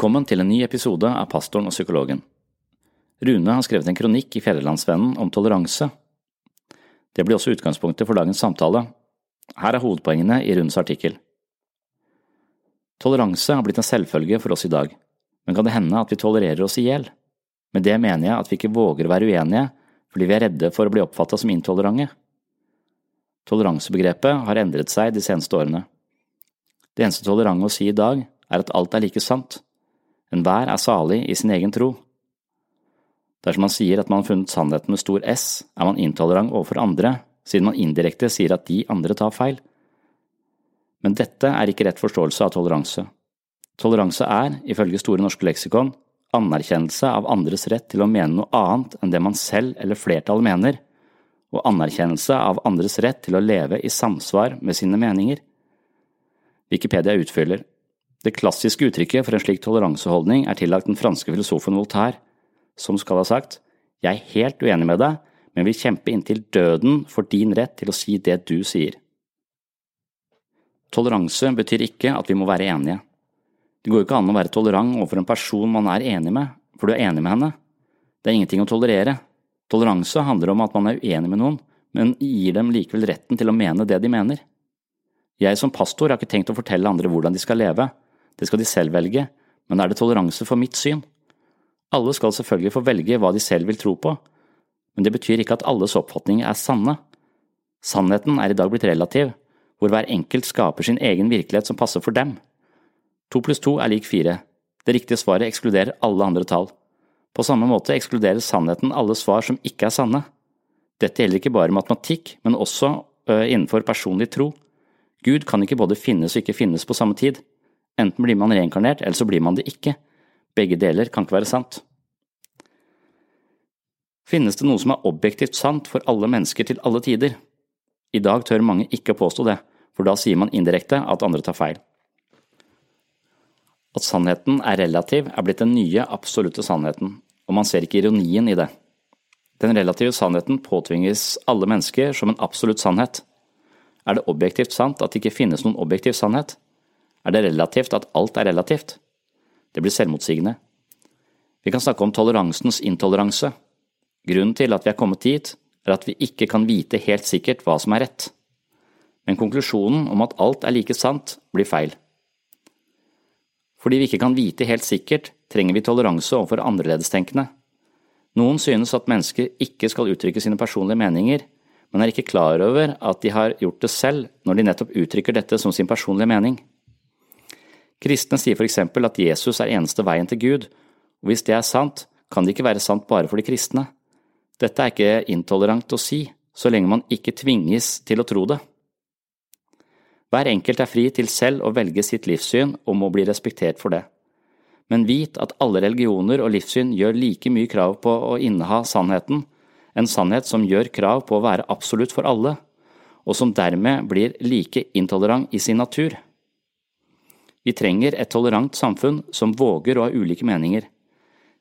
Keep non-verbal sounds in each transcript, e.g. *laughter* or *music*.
Velkommen til en ny episode av Pastoren og psykologen. Rune har skrevet en kronikk i Fjellelandsvennen om toleranse. Det blir også utgangspunktet for dagens samtale. Her er hovedpoengene i Runes artikkel. Toleranse har blitt en selvfølge for oss i dag, men kan det hende at vi tolererer oss i hjel? Med det mener jeg at vi ikke våger å være uenige fordi vi er redde for å bli oppfattet som intolerante. Toleransebegrepet har endret seg de seneste årene. Det eneste tolerante å si i dag er at alt er like sant. Enhver er salig i sin egen tro. Dersom man sier at man har funnet sannheten med stor S, er man intolerant overfor andre, siden man indirekte sier at de andre tar feil. Men dette er ikke rett forståelse av toleranse. Toleranse er, ifølge Store norske leksikon, anerkjennelse av andres rett til å mene noe annet enn det man selv eller flertallet mener, og anerkjennelse av andres rett til å leve i samsvar med sine meninger. Wikipedia utfyller. Det klassiske uttrykket for en slik toleranseholdning er tillagt den franske filosofen Voltaire, som skal ha sagt Jeg er helt uenig med deg, men vil kjempe inntil døden for din rett til å si det du sier. Toleranse betyr ikke at vi må være enige. Det går ikke an å være tolerant overfor en person man er enig med, for du er enig med henne. Det er ingenting å tolerere. Toleranse handler om at man er uenig med noen, men gir dem likevel retten til å mene det de mener. Jeg som pastor har ikke tenkt å fortelle andre hvordan de skal leve, det skal de selv velge, men er det toleranse for mitt syn? Alle skal selvfølgelig få velge hva de selv vil tro på, men det betyr ikke at alles oppfatninger er sanne. Sannheten er i dag blitt relativ, hvor hver enkelt skaper sin egen virkelighet som passer for dem. To pluss to er lik fire. Det riktige svaret ekskluderer alle andre tall. På samme måte ekskluderer sannheten alle svar som ikke er sanne. Dette gjelder ikke bare matematikk, men også innenfor personlig tro. Gud kan ikke både finnes og ikke finnes på samme tid. Enten blir man reinkarnert, eller så blir man det ikke. Begge deler kan ikke være sant. Finnes det noe som er objektivt sant for alle mennesker til alle tider? I dag tør mange ikke påstå det, for da sier man indirekte at andre tar feil. At sannheten er relativ er blitt den nye absolutte sannheten, og man ser ikke ironien i det. Den relative sannheten påtvinges alle mennesker som en absolutt sannhet. Er det objektivt sant at det ikke finnes noen objektiv sannhet? Er det relativt at alt er relativt? Det blir selvmotsigende. Vi kan snakke om toleransens intoleranse. Grunnen til at vi er kommet dit, er at vi ikke kan vite helt sikkert hva som er rett. Men konklusjonen om at alt er like sant, blir feil. Fordi vi ikke kan vite helt sikkert, trenger vi toleranse overfor annerledestenkende. Noen synes at mennesker ikke skal uttrykke sine personlige meninger, men er ikke klar over at de har gjort det selv når de nettopp uttrykker dette som sin personlige mening. Kristne sier for eksempel at Jesus er eneste veien til Gud, og hvis det er sant, kan det ikke være sant bare for de kristne. Dette er ikke intolerant å si, så lenge man ikke tvinges til å tro det. Hver enkelt er fri til selv å velge sitt livssyn og må bli respektert for det. Men vit at alle religioner og livssyn gjør like mye krav på å inneha sannheten, en sannhet som gjør krav på å være absolutt for alle, og som dermed blir like intolerant i sin natur. Vi trenger et tolerant samfunn som våger å ha ulike meninger.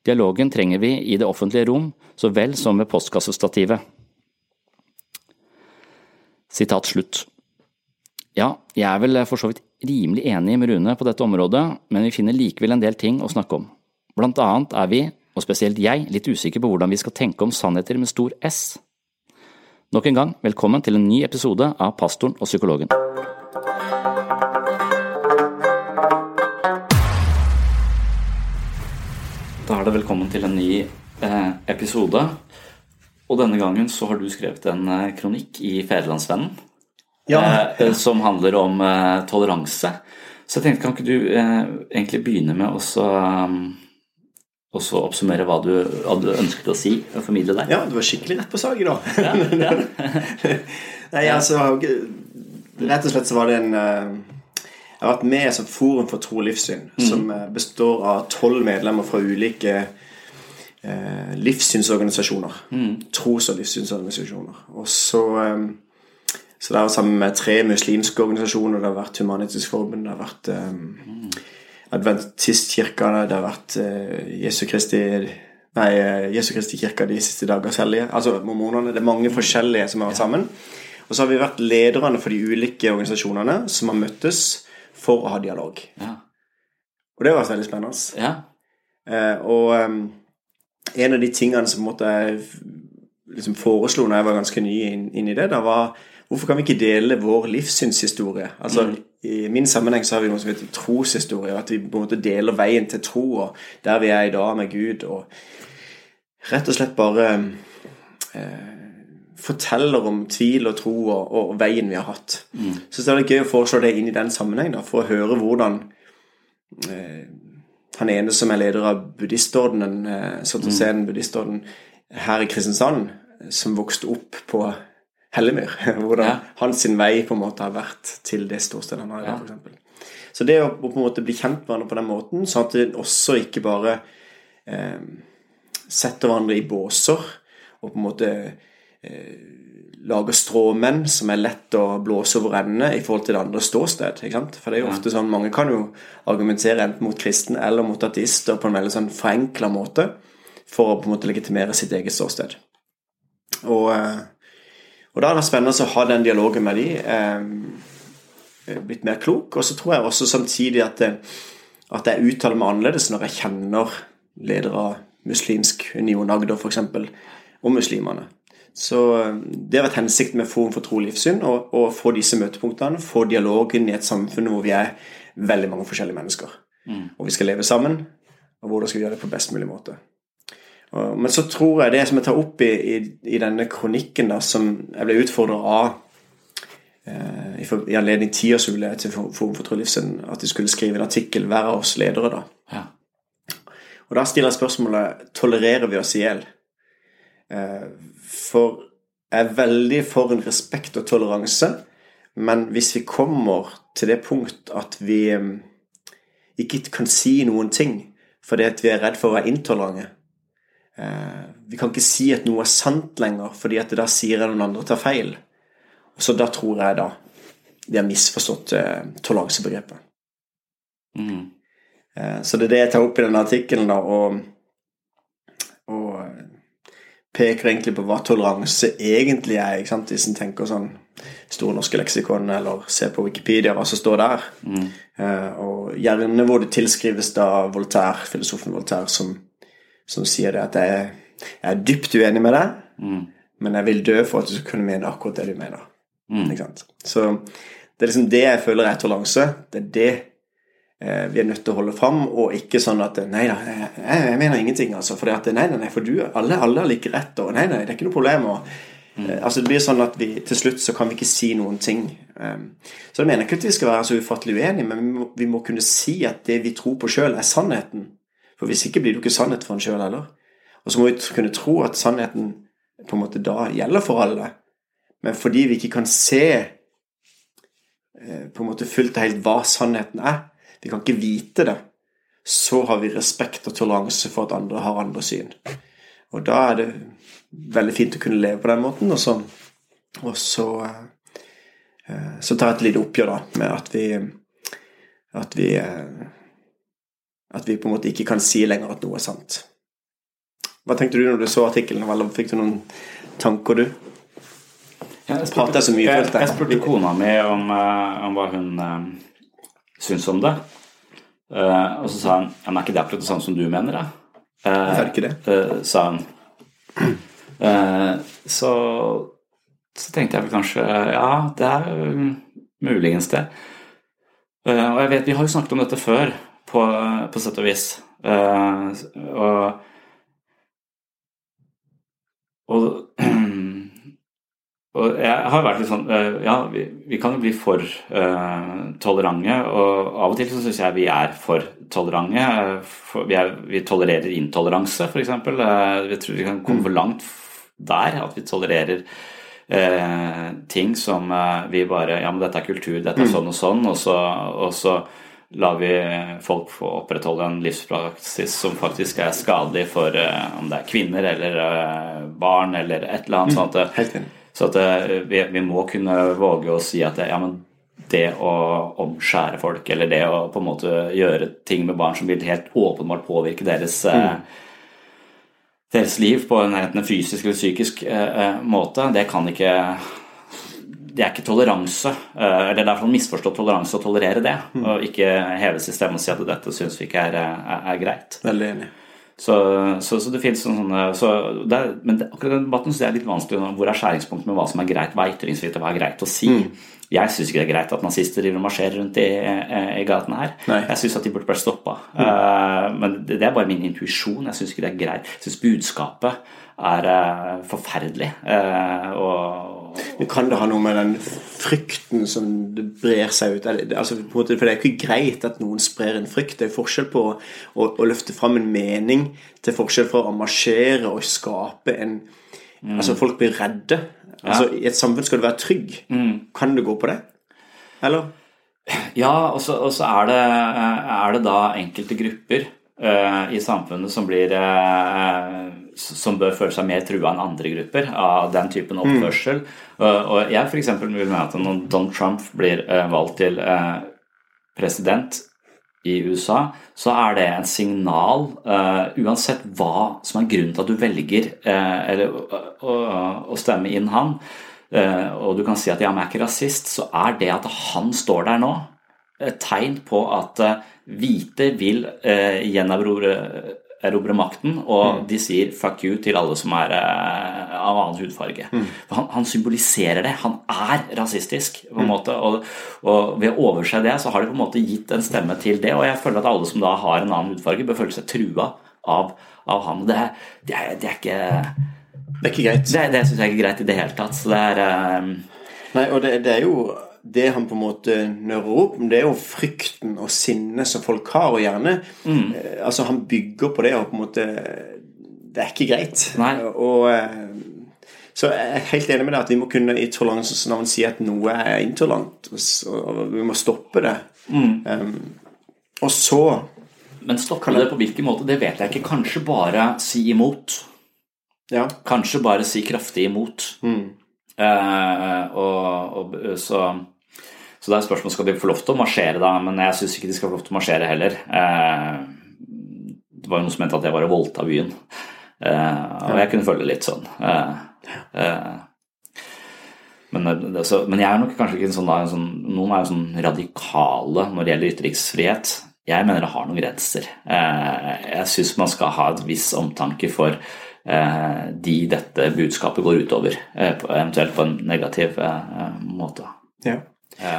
Dialogen trenger vi i det offentlige rom så vel som ved postkassestativet. Sitat slutt. Ja, jeg er vel for så vidt rimelig enig med Rune på dette området, men vi finner likevel en del ting å snakke om. Blant annet er vi, og spesielt jeg, litt usikre på hvordan vi skal tenke om sannheter med stor S. Nok en gang, velkommen til en ny episode av Pastoren og psykologen. Da er velkommen til en ny eh, episode. Og denne gangen så har du skrevet en eh, kronikk i Fedrelandsvennen Ja. eh, som handler om eh, toleranse. Så jeg tenkte, kan ikke du eh, egentlig begynne med å så, um, oppsummere hva du hadde ønsket å si og formidle der? Ja, du var skikkelig rett på sak i dag. Ja. *laughs* Nei, altså Rett og slett så var det en eh, Jeg har vært med i et forum for tro og livssyn Mm. som eh, består av tolv medlemmer fra ulike eh, livssynsorganisasjoner. Mm. Tros- og livssynsorganisasjoner. Og så eh, Så det er sammen med tre muslimske organisasjoner. Det har vært Human-Etisk Forbund, det har vært eh, Adventistkirka, det har vært eh, Jesu Kristi Nei, eh, Jesu Kristi kirke de siste dagers hellige. Altså mormonene. Det er mange forskjellige som har vært sammen. Og så har vi vært lederne for de ulike organisasjonene som har møttes for å ha dialog. Ja. Og det var veldig spennende. ja. Eh, og um, en av de tingene som måtte jeg liksom foreslo når jeg var ganske ny inn, inn i det, da var hvorfor kan vi ikke dele vår livssynshistorie? Altså, I min sammenheng så har vi noe som heter troshistorie. og At vi på en måte deler veien til tro og der vi er i dag med Gud. Og rett og slett bare eh, forteller om tvil og tro og, og veien vi har hatt. Så det er gøy å foreslå det inn i den sammenheng, da, for å høre hvordan eh, han ene som er leder av buddhistordenen, eh, Sotosen buddhistorden her i Kristiansand, som vokste opp på Hellemyr. *laughs* Hvordan Ja. hans vei på en måte har vært til det ståstedet han har i dag, Ja. for eksempel. Så det å på en måte bli kjent med hverandre på den måten, sånn at det også ikke bare eh, setter hverandre i båser og på en måte eh, lager stråmenn som er lett å blåse over ende i forhold til det andre ståsted. ikke sant? For det er jo ofte sånn, Mange kan jo argumentere enten mot kristne eller mot ateister på en veldig sånn forenkla måte for å på en måte legitimere sitt eget ståsted. Og, eh, og da er det spennende å ha den dialogen med de, eh, blitt mer klok. Og så tror jeg også samtidig at, det, at jeg uttaler meg annerledes når jeg kjenner ledere av Muslimsk Union Agder f.eks. og muslimene. Så eh, det har vært hensikten med Forum for tro og livssyn å få disse møtepunktene, få dialogen i et samfunn hvor vi er veldig mange forskjellige mennesker. Og vi skal leve sammen, og hvordan skal vi gjøre det på best mulig måte. Og- Men så tror jeg det som jeg tar opp i, i, i denne kronikken, da, som jeg ble utfordra av eh, i, for, i anledning tiårsjubileet til Forum for tro livssyn, at de skulle skrive en artikkel, hver av oss ledere, da. ja. Og da stiller jeg spørsmålet tolererer vi oss i hjel? Eh, For jeg er veldig for en respekt og toleranse, men hvis vi kommer til det punkt at vi ikke kan si noen ting fordi at vi er redd for å være intolerante eh, Vi kan ikke si at noe er sant lenger, fordi at da sier jeg noen andre tar feil. Og så da tror jeg da de har misforstått eh, toleransebegrepet. Mm. Eh, Så det er det jeg tar opp i denne artikkelen, da, og, peker egentlig på hva toleranse egentlig er. ikke sant? Hvis en tenker sånn Store norske leksikon, eller ser på Wikipedia hva som står der. Mm. Og gjerne hvor det tilskrives da Voltaire, filosofen Voltaire, som, som sier det at jeg, jeg er dypt uenig med deg, Mm. men jeg vil dø for at du skal kunne mene akkurat det du mener. Mm. Ikke sant? Så det er liksom det jeg føler er toleranse. Det er det eh, vi er nødt til å holde fram, og ikke sånn at Nei da, jeg, jeg mener ingenting, altså. For at Nei, nei, for du Alle, alle har like rett, og nei, nei, det er ikke noe problem. Og, eh, altså Det blir sånn at vi til slutt så kan vi ikke si noen ting. Um, så jeg mener ikke at vi skal være så ufattelig uenige, men vi må, vi må kunne si at det vi tror på sjøl, er sannheten. For hvis ikke blir det jo ikke sannhet for en sjøl heller. Og så må vi kunne tro at sannheten på en måte da gjelder for alle. Men fordi vi ikke kan se eh, på en måte fullt og helt hva sannheten er, vi kan ikke vite det, så har vi respekt og toleranse for at andre har andre syn. Og da er det veldig fint å kunne leve på den måten, og så, og så, eh, så tar jeg et lite oppgjør da, med at vi at vi eh, at vi på en måte ikke kan si lenger at noe er sant. Hva tenkte du når du så artikkelen? Fikk du noen tanker, du? Ja, jeg spurte, jeg jeg, spurte kona mi om, eh, om hva hun syns om det. Uh, og så sa han ja, men er ikke det akkurat det samme som du mener, da? Er det ikke det? Uh, sa han. Så, så tenkte jeg vel kanskje ja, det er um, muligens det. Og jeg vet, vi har jo snakket om dette før, på, på sett og vis. Og og, og jeg har vært litt sånn eh, Ja, vi, vi kan jo bli for uh, tolerante, og av og til så syns jeg vi er for tolerante. eh, vi, er, vi tolererer intoleranse, f.eks. Uh, vi tror vi kan komme for langt der, at vi tolererer uh, ting som uh, vi bare Ja, men dette er kultur, dette er sånn og sånn, og så, og så lar vi folk få opprettholde en livspraksis som faktisk er skadelig for eh, om det er kvinner eller eh, barn eller et eller annet. sånt at, Helt enig. Så at eh, vi, vi må kunne våge å si at ja, men det å omskjære folk, eller det å på en måte gjøre ting med barn som vil helt åpenbart påvirke deres mm. deres liv på en enten fysisk eller psykisk eh, eh, måte, det kan ikke Det er ikke toleranse. Eh, eller det er iallfall misforstått toleranse å tolerere det. Og ikke heve sin stemme og si at dette syns vi ikke er, er, er greit. Veldig enig. Så, så, så det finnes sånne, så det er, Men det, akkurat den debatten synes jeg er litt vanskelig. Hvor er skjæringspunktet med hva som er greit? Hva er ytringsfrihet, og hva er greit å si? Jeg syns ikke det er greit at nazister driver og marsjerer rundt i, i gatene her. Nei. Jeg syns at de burde vært stoppa. men det, det er bare min intuisjon. Jeg syns ikke det er greit. Jeg syns budskapet er uh, forferdelig. Uh, og Men kan det ha noe med den frykten som det brer seg ut? Altså, måte, for det er ikke greit at noen sprer en frykt. Det er forskjell på å, å løfte fram en mening til forskjell fra å marsjere og skape en Altså, folk blir redde. Altså, I et samfunn skal du være trygg. Kan du gå på det? Eller? Ja, og så, er, det, er det da enkelte grupper uh, i samfunnet som blir eh, som bør føle seg mer trua enn andre grupper av den typen oppførsel. Og, og jeg f.eks. vil mene at når Donald Trump blir eh, valgt til eh, president i USA, så er det en signal, eh, uansett hva som er grunnen til at du velger eller, å, å, stemme inn han, og du kan si at ja, men jeg er ikke rasist, så er det at han står der nå, et tegn på at hvite vil gjenerobre erobre makten, og de sier 'fuck you' til alle som er eh, av annen hudfarge. Mm. Han, han symboliserer det. Han er rasistisk, på en måte. Og, og ved å overse det, så har de på en måte gitt en stemme til det. Og jeg føler at alle som da har en annen hudfarge, bør føle seg trua av, av han. Det, det, er, det er ikke Det er ikke greit. Det, det syns jeg ikke er greit i det hele tatt. Så det er eh, Nei, og det, det er jo det han på en måte nører opp, men det er jo frykten og sinnet som folk har, og gjerne eh, Altså, han bygger på det, og på en måte Det er ikke greit. Nei. Og eh, Så jeg er helt enig med deg at vi må kunne i toleransens navn si at noe er intolerant, og vi må stoppe det. Um, og så Men stoppe det på hvilken måte, det vet jeg ikke. Kanskje bare si imot. Ja. Kanskje bare si kraftig imot. Eh, og, og så, så det er et spørsmål skal de få lov til å marsjere, da, men jeg syns ikke de skal få lov til å marsjere heller. Eh, det var jo noen som mente at jeg var å voldta byen, Eh, og jeg kunne føle litt sånn. Eh, eh, men, det, så, men jeg er nok kanskje ikke en sånn, da, en sånn Noen er jo sånn radikale når det gjelder ytringsfrihet. Jeg mener det har noen grenser. Eh, jeg syns man skal ha et viss omtanke for eh, de dette budskapet går utover, eh, eventuelt på en negativ eh, måte. ja.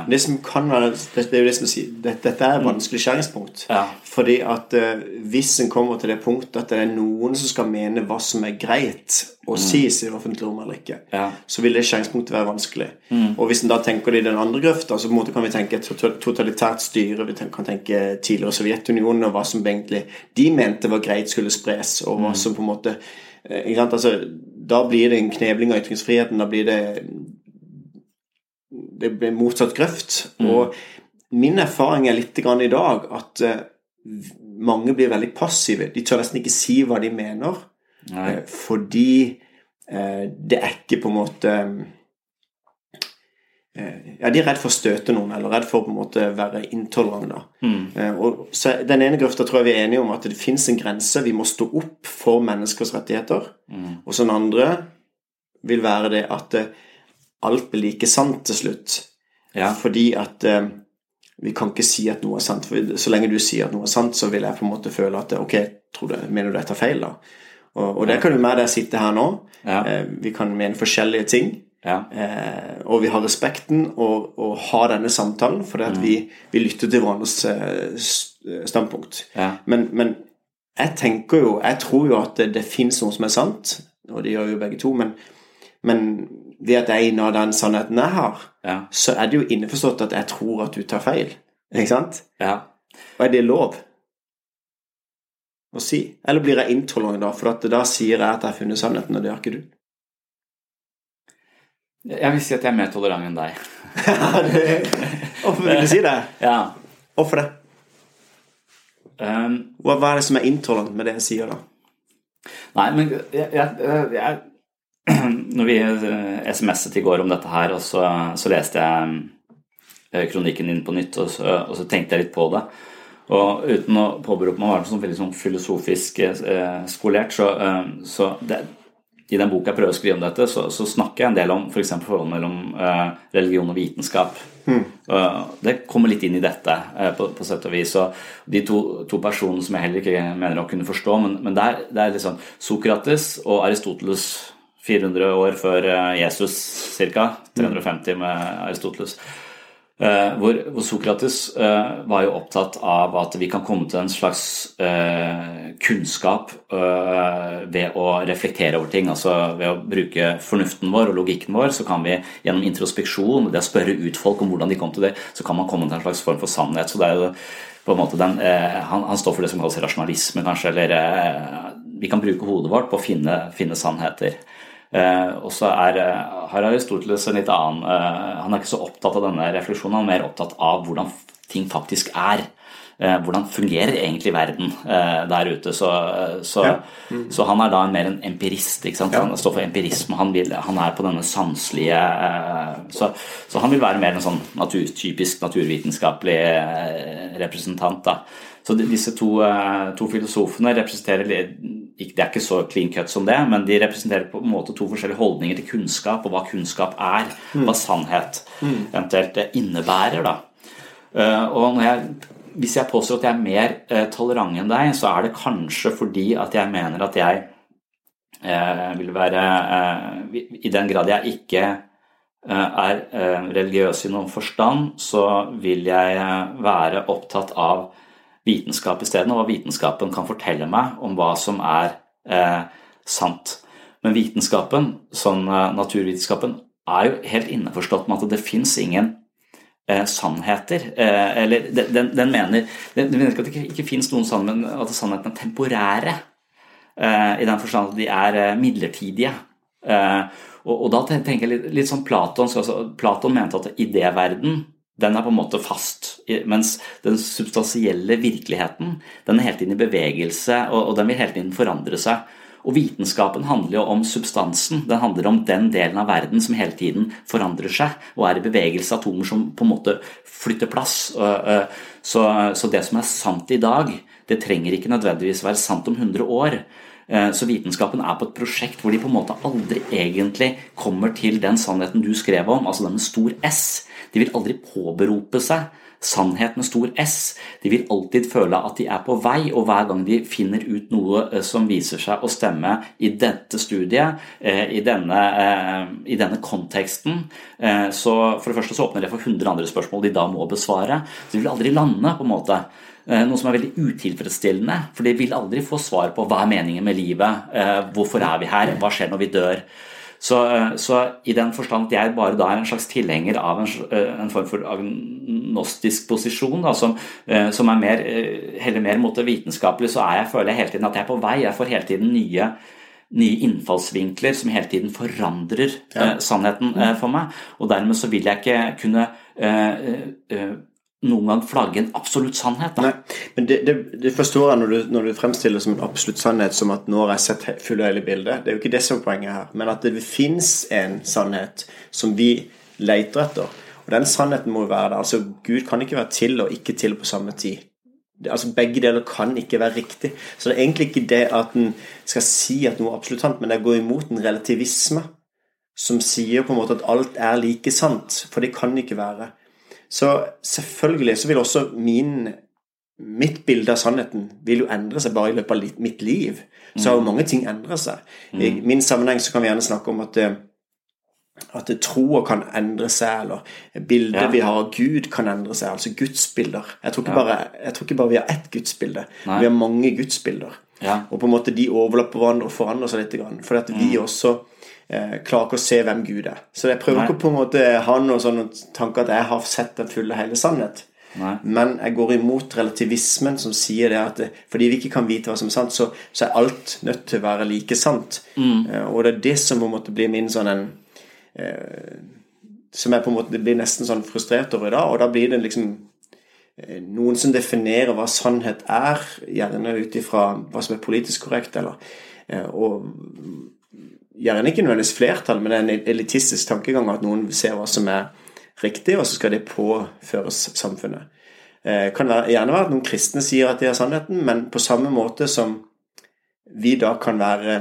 Det som kan være Det det er jo det som sier Dette, er et vanskelig skjæringspunkt. Ja. Fordi at eh, hvis en kommer til det punktet at det er noen som skal mene hva som er greit å sies i offentlig rom eller ikke, Ja. så vil det skjæringspunktet være vanskelig. Og hvis en da tenker det i den andre grøfta, så på en måte kan vi tenke et totalitært styre, vi kan tenke tidligere Sovjetunionen og hva som egentlig de mente var greit skulle spres, og hva som på en måte eh? Altså, Da blir det en knebling av ytringsfriheten. Da blir det det blir motsatt grøft. Og min erfaring er litt grann i dag at eh, mange blir veldig passive. De tør nesten ikke si hva de mener, Nei. eh, fordi eh, det er ikke på en måte eh, Ja, de er redd for å støte noen, eller redd for å på en måte være intolerante. da. Eh, og så Den ene grøfta tror jeg vi er enige om at det finnes en grense. Vi må stå opp for menneskers rettigheter. Og så den andre vil være det at eh, alt blir like sant til slutt. Ja. Fordi at eh, vi kan ikke si at noe er sant. For så lenge du sier at noe er sant, så vil jeg på en måte føle at ok, tror du, mener du jeg tar feil, da? Og, og det kan jo med deg sitte her nå. Ja. Eh, vi kan mene forskjellige ting. Ja. Eh, og vi har respekten og, og har denne samtalen fordi at vi, vi lytter til hverandres eh, standpunkt. Ja. Men, men jeg tenker jo Jeg tror jo at det, det fins noe som er sant, og det gjør jo begge to, men, men ved at jeg innehar den sannheten jeg har, Ja. så er det jo innforstått at jeg tror at du tar feil. Ikke sant? ja. Og er det lov å si? Eller blir jeg intolerant da? For at da sier jeg at jeg har funnet sannheten, og det har ikke du. Jeg vil si at jeg er mer tolerant enn deg. *laughs* Hvorfor vil du si det? *laughs* Ja. Hvorfor det? Um, Hva er det som er intolerant med det jeg sier, da? Nei, men jeg, jeg, jeg *clears throat* Når vi eh, SMS-et i går om dette her, og så, så leste jeg eh, kronikken din på nytt, og så, og så tenkte jeg litt på det. Og uten å påberope meg å være sånn veldig sånn filosofisk eh, skolert, så, eh, så det, i den boka jeg prøver å skrive om dette, så, så snakker jeg en del om f.eks. For forholdet mellom eh, religion og vitenskap. Mm. det kommer litt inn i dette, eh, på, på, sett og vis. Og de to, to, personene som jeg heller ikke mener å kunne forstå, men, men det, er, det er liksom Sokrates og Aristoteles 400 år før eh, Jesus ca. 350 med Aristoteles. Uh, hvor, hvor, Sokrates uh, var jo opptatt av at vi kan komme til en slags uh, kunnskap ved å reflektere over ting. Altså ved å bruke fornuften vår og logikken vår, så kan vi gjennom introspeksjon, det å spørre ut folk om hvordan de kom til det, så kan man komme til en slags form for sannhet. Så det er jo på en måte den, han, han, står for det som kalles rasjonalisme, kanskje, eller vi kan bruke hodet vårt på å finne, finne sannheter. Eh, og så er, eh, har Aristoteles en litt annen eh, Han er ikke så opptatt av denne refleksjonen, han er mer opptatt av hvordan ting faktisk er. Hvordan fungerer egentlig verden der ute? Så, så, ja. mm. så han er da mer en empirist. Ja. Han står for empirisme. Han, vil, han er på denne sanselige så, så, han vil være mer en sånn natur, typisk naturvitenskapelig representant. da så disse to, to, filosofene representerer Det er ikke så clean cut som det, men de representerer på en måte to forskjellige holdninger til kunnskap, og hva kunnskap er. Mm. Hva sannhet mm. eventuelt innebærer. da. Eh, og jeg, hvis jeg påstår at jeg er mer eh, tolerant enn deg, så er det kanskje fordi at jeg mener at jeg eh, vil være I den grad jeg ikke er religiøs i noen forstand, så vil jeg være opptatt av vitenskap isteden, og hva vitenskapen kan fortelle meg om hva som er eh, sant. Men vitenskapen, sånn eh, naturvitenskapen, er jo helt innforstått med at det fins ingen eh, sannheter. Eh, eller den, den, mener, den, mener ikke at det ikke, ikke fins noen sannhet, men at sannhetene er temporære. Eh, I den forstand at de er eh, midlertidige. Og, og, da tenker jeg litt, litt sånn Platon, altså, Platon mente at idéverden den er på en måte fast. Mens den substansielle virkeligheten den er hele tiden i bevegelse, og, den vil hele tiden forandre seg. Og vitenskapen handler jo om substansen. Den handler om den delen av verden som hele tiden forandrer seg og er i bevegelse. Atomer som på en måte flytter plass. Så, så det som er sant i dag, det trenger ikke nødvendigvis være sant om 100 år. Eh, så vitenskapen er på et prosjekt hvor de på en måte aldri egentlig kommer til den sannheten du skrev om, altså den med stor S. De vil aldri påberope seg sannhet med stor S. De vil alltid føle at de er på vei, og hver gang de finner ut noe eh, som viser seg å stemme i dette studiet, eh, i denne, i denne konteksten, så for det første så åpner det for 100 andre spørsmål de da må besvare. Så de vil aldri lande, på en måte. Eh, noe som er veldig utilfredsstillende. For de vil aldri få svar på hva er meningen med livet, eh, hvorfor er vi her, hva skjer når vi dør. Så, eh, så i den forstand at jeg bare da er en slags tilhenger av en, en form for agnostisk posisjon, da, som, som, er mer, heller mer mot det vitenskapelige, så jeg, føler jeg hele tiden at jeg er på vei. Jeg får hele tiden nye nye innfallsvinkler som hele tiden forandrer ja. uh, sannheten uh, for meg. Og dermed så vil jeg ikke kunne uh, noen gang flagge en absolutt sannhet. Da. Nei, men det, det, det, forstår jeg når du, når du fremstiller som en absolutt sannhet, som at nå har jeg sett fulle hele bildet. Det er jo ikke det som er poenget her. Men at det fins en sannhet som vi leter etter. Og den sannheten må jo være der. Altså, Gud kan ikke være til og ikke til på samme tid. Altså Begge deler kan ikke være riktig. Så det er egentlig ikke det at en skal si at noe er absolutt sant, men det går imot en relativisme som sier på en måte at alt er like sant. For det kan ikke være. Så selvfølgelig så vil også min Mitt bilde av sannheten vil jo endre seg bare i løpet av mitt liv. Så har jo mm. mange ting endret seg. I mm. min sammenheng så kan vi gjerne snakke om at eh, at troa kan endre seg, eller bildet ja. vi har av Gud, kan endre seg. Altså gudsbilder. Jeg tror ikke, ja. bare, jeg tror ikke bare, vi har ett gudsbilde. Nei. Vi har mange gudsbilder. Ja. Og på en måte de overlapper hverandre og forandrer seg litt. For at vi mm. også klarer ikke å se hvem Gud er. Så jeg prøver Nei. ikke på en måte ha noen sånne tanker at jeg har sett den fulle hele sannhet. Nei. Men jeg går imot relativismen som sier det at fordi vi ikke kan vite hva som er sant, så, så er alt nødt til å være like sant. Mm. Eh, og det er det som på en måte blir min sånn en eh, som jeg på en måte blir nesten sånn frustrert over i dag. Og da blir det liksom eh, noen som definerer hva sannhet er, gjerne ut ifra hva som er politisk korrekt, eller eh, Og gjerne ikke nødvendigvis flertall, men det er en elitistisk tankegang at noen ser hva som er riktig, og så skal det påføres samfunnet. Det eh, kan gjerne være at noen kristne sier at det er sannheten, men på samme måte som vi da kan være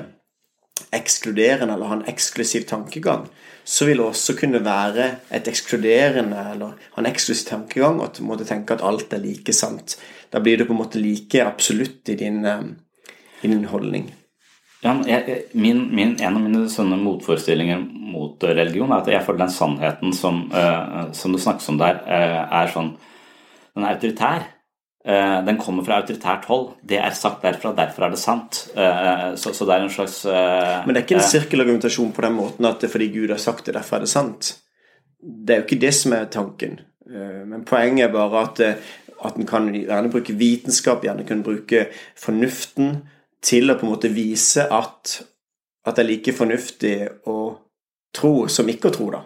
ekskluderende eller ha en eksklusiv tankegang, så vil det også kunne være et ekskluderende eller ha en eksklusiv tankegang og måtte tenke at alt er like sant. Da blir det på en måte like absolutt i din, eh, i din holdning. Ja, jeg, min, min, en av mine sånne motforestillinger mot religion er at jeg føler den sannheten som, uh, som det snakkes om der, uh, er sånn Den er autoritær. Uh, den kommer fra autoritært hold. Det er sagt derfra, derfor er det sant. Så, så, det er en slags Men det er ikke en sirkelargumentasjon på den måten at det er fordi Gud har sagt det, derfor er det sant. Det er jo ikke det som er tanken. Men poenget er bare at, at en kan gjerne bruke vitenskap, gjerne kan bruke fornuften til å på en måte vise at, at det er like fornuftig å tro som ikke å tro, da.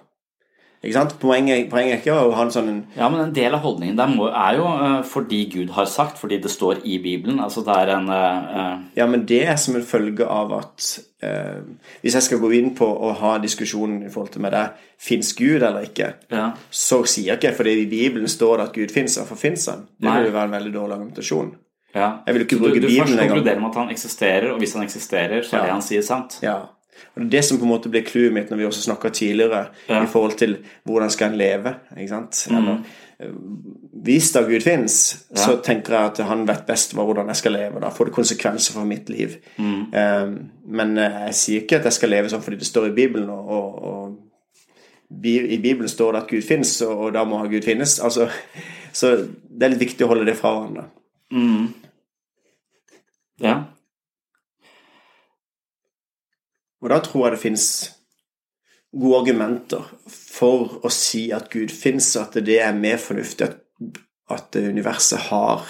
Ikke sant? Poenget, poenget er ikke å ha en sånn Ja, men en del av holdningen der må, er jo uh, fordi Gud har sagt, fordi det står i Bibelen. Altså det er en uh, Ja, men det er som en følge av at uh, Hvis jeg skal gå inn på å ha diskusjonen i forhold til med det Fins Gud eller ikke, ja. så sier ikke jeg fordi i Bibelen står det at Gud fins, hvorfor fins han. Det vil jo være en veldig dårlig argumentasjon. Ja. Jeg vil ikke bruke du, du Bibelen engang. Du først konkluderer med at han eksisterer, og hvis han eksisterer, så er Ja. det han sier sant. Ja. Og Det er det som på en måte ble clouet mitt når vi også snakka tidligere Ja. i forhold til hvordan skal en leve. ikke sant? Mm. Eller, eh, hvis da Gud fins, så tenker jeg at han vet best hvordan jeg skal leve. Da får det konsekvenser for mitt liv. Mm. Um, men eh, jeg sier ikke at jeg skal leve sånn fordi det står i Bibelen, og, og, i Bibelen står det at Gud fins, og, og da må Gud finnes. Altså, *laughs* så det er litt viktig å holde det fra hverandre. Mm. Ja. Og da tror jeg det fins gode argumenter for å si at Gud fins, at det er mer fornuftig at, at universet har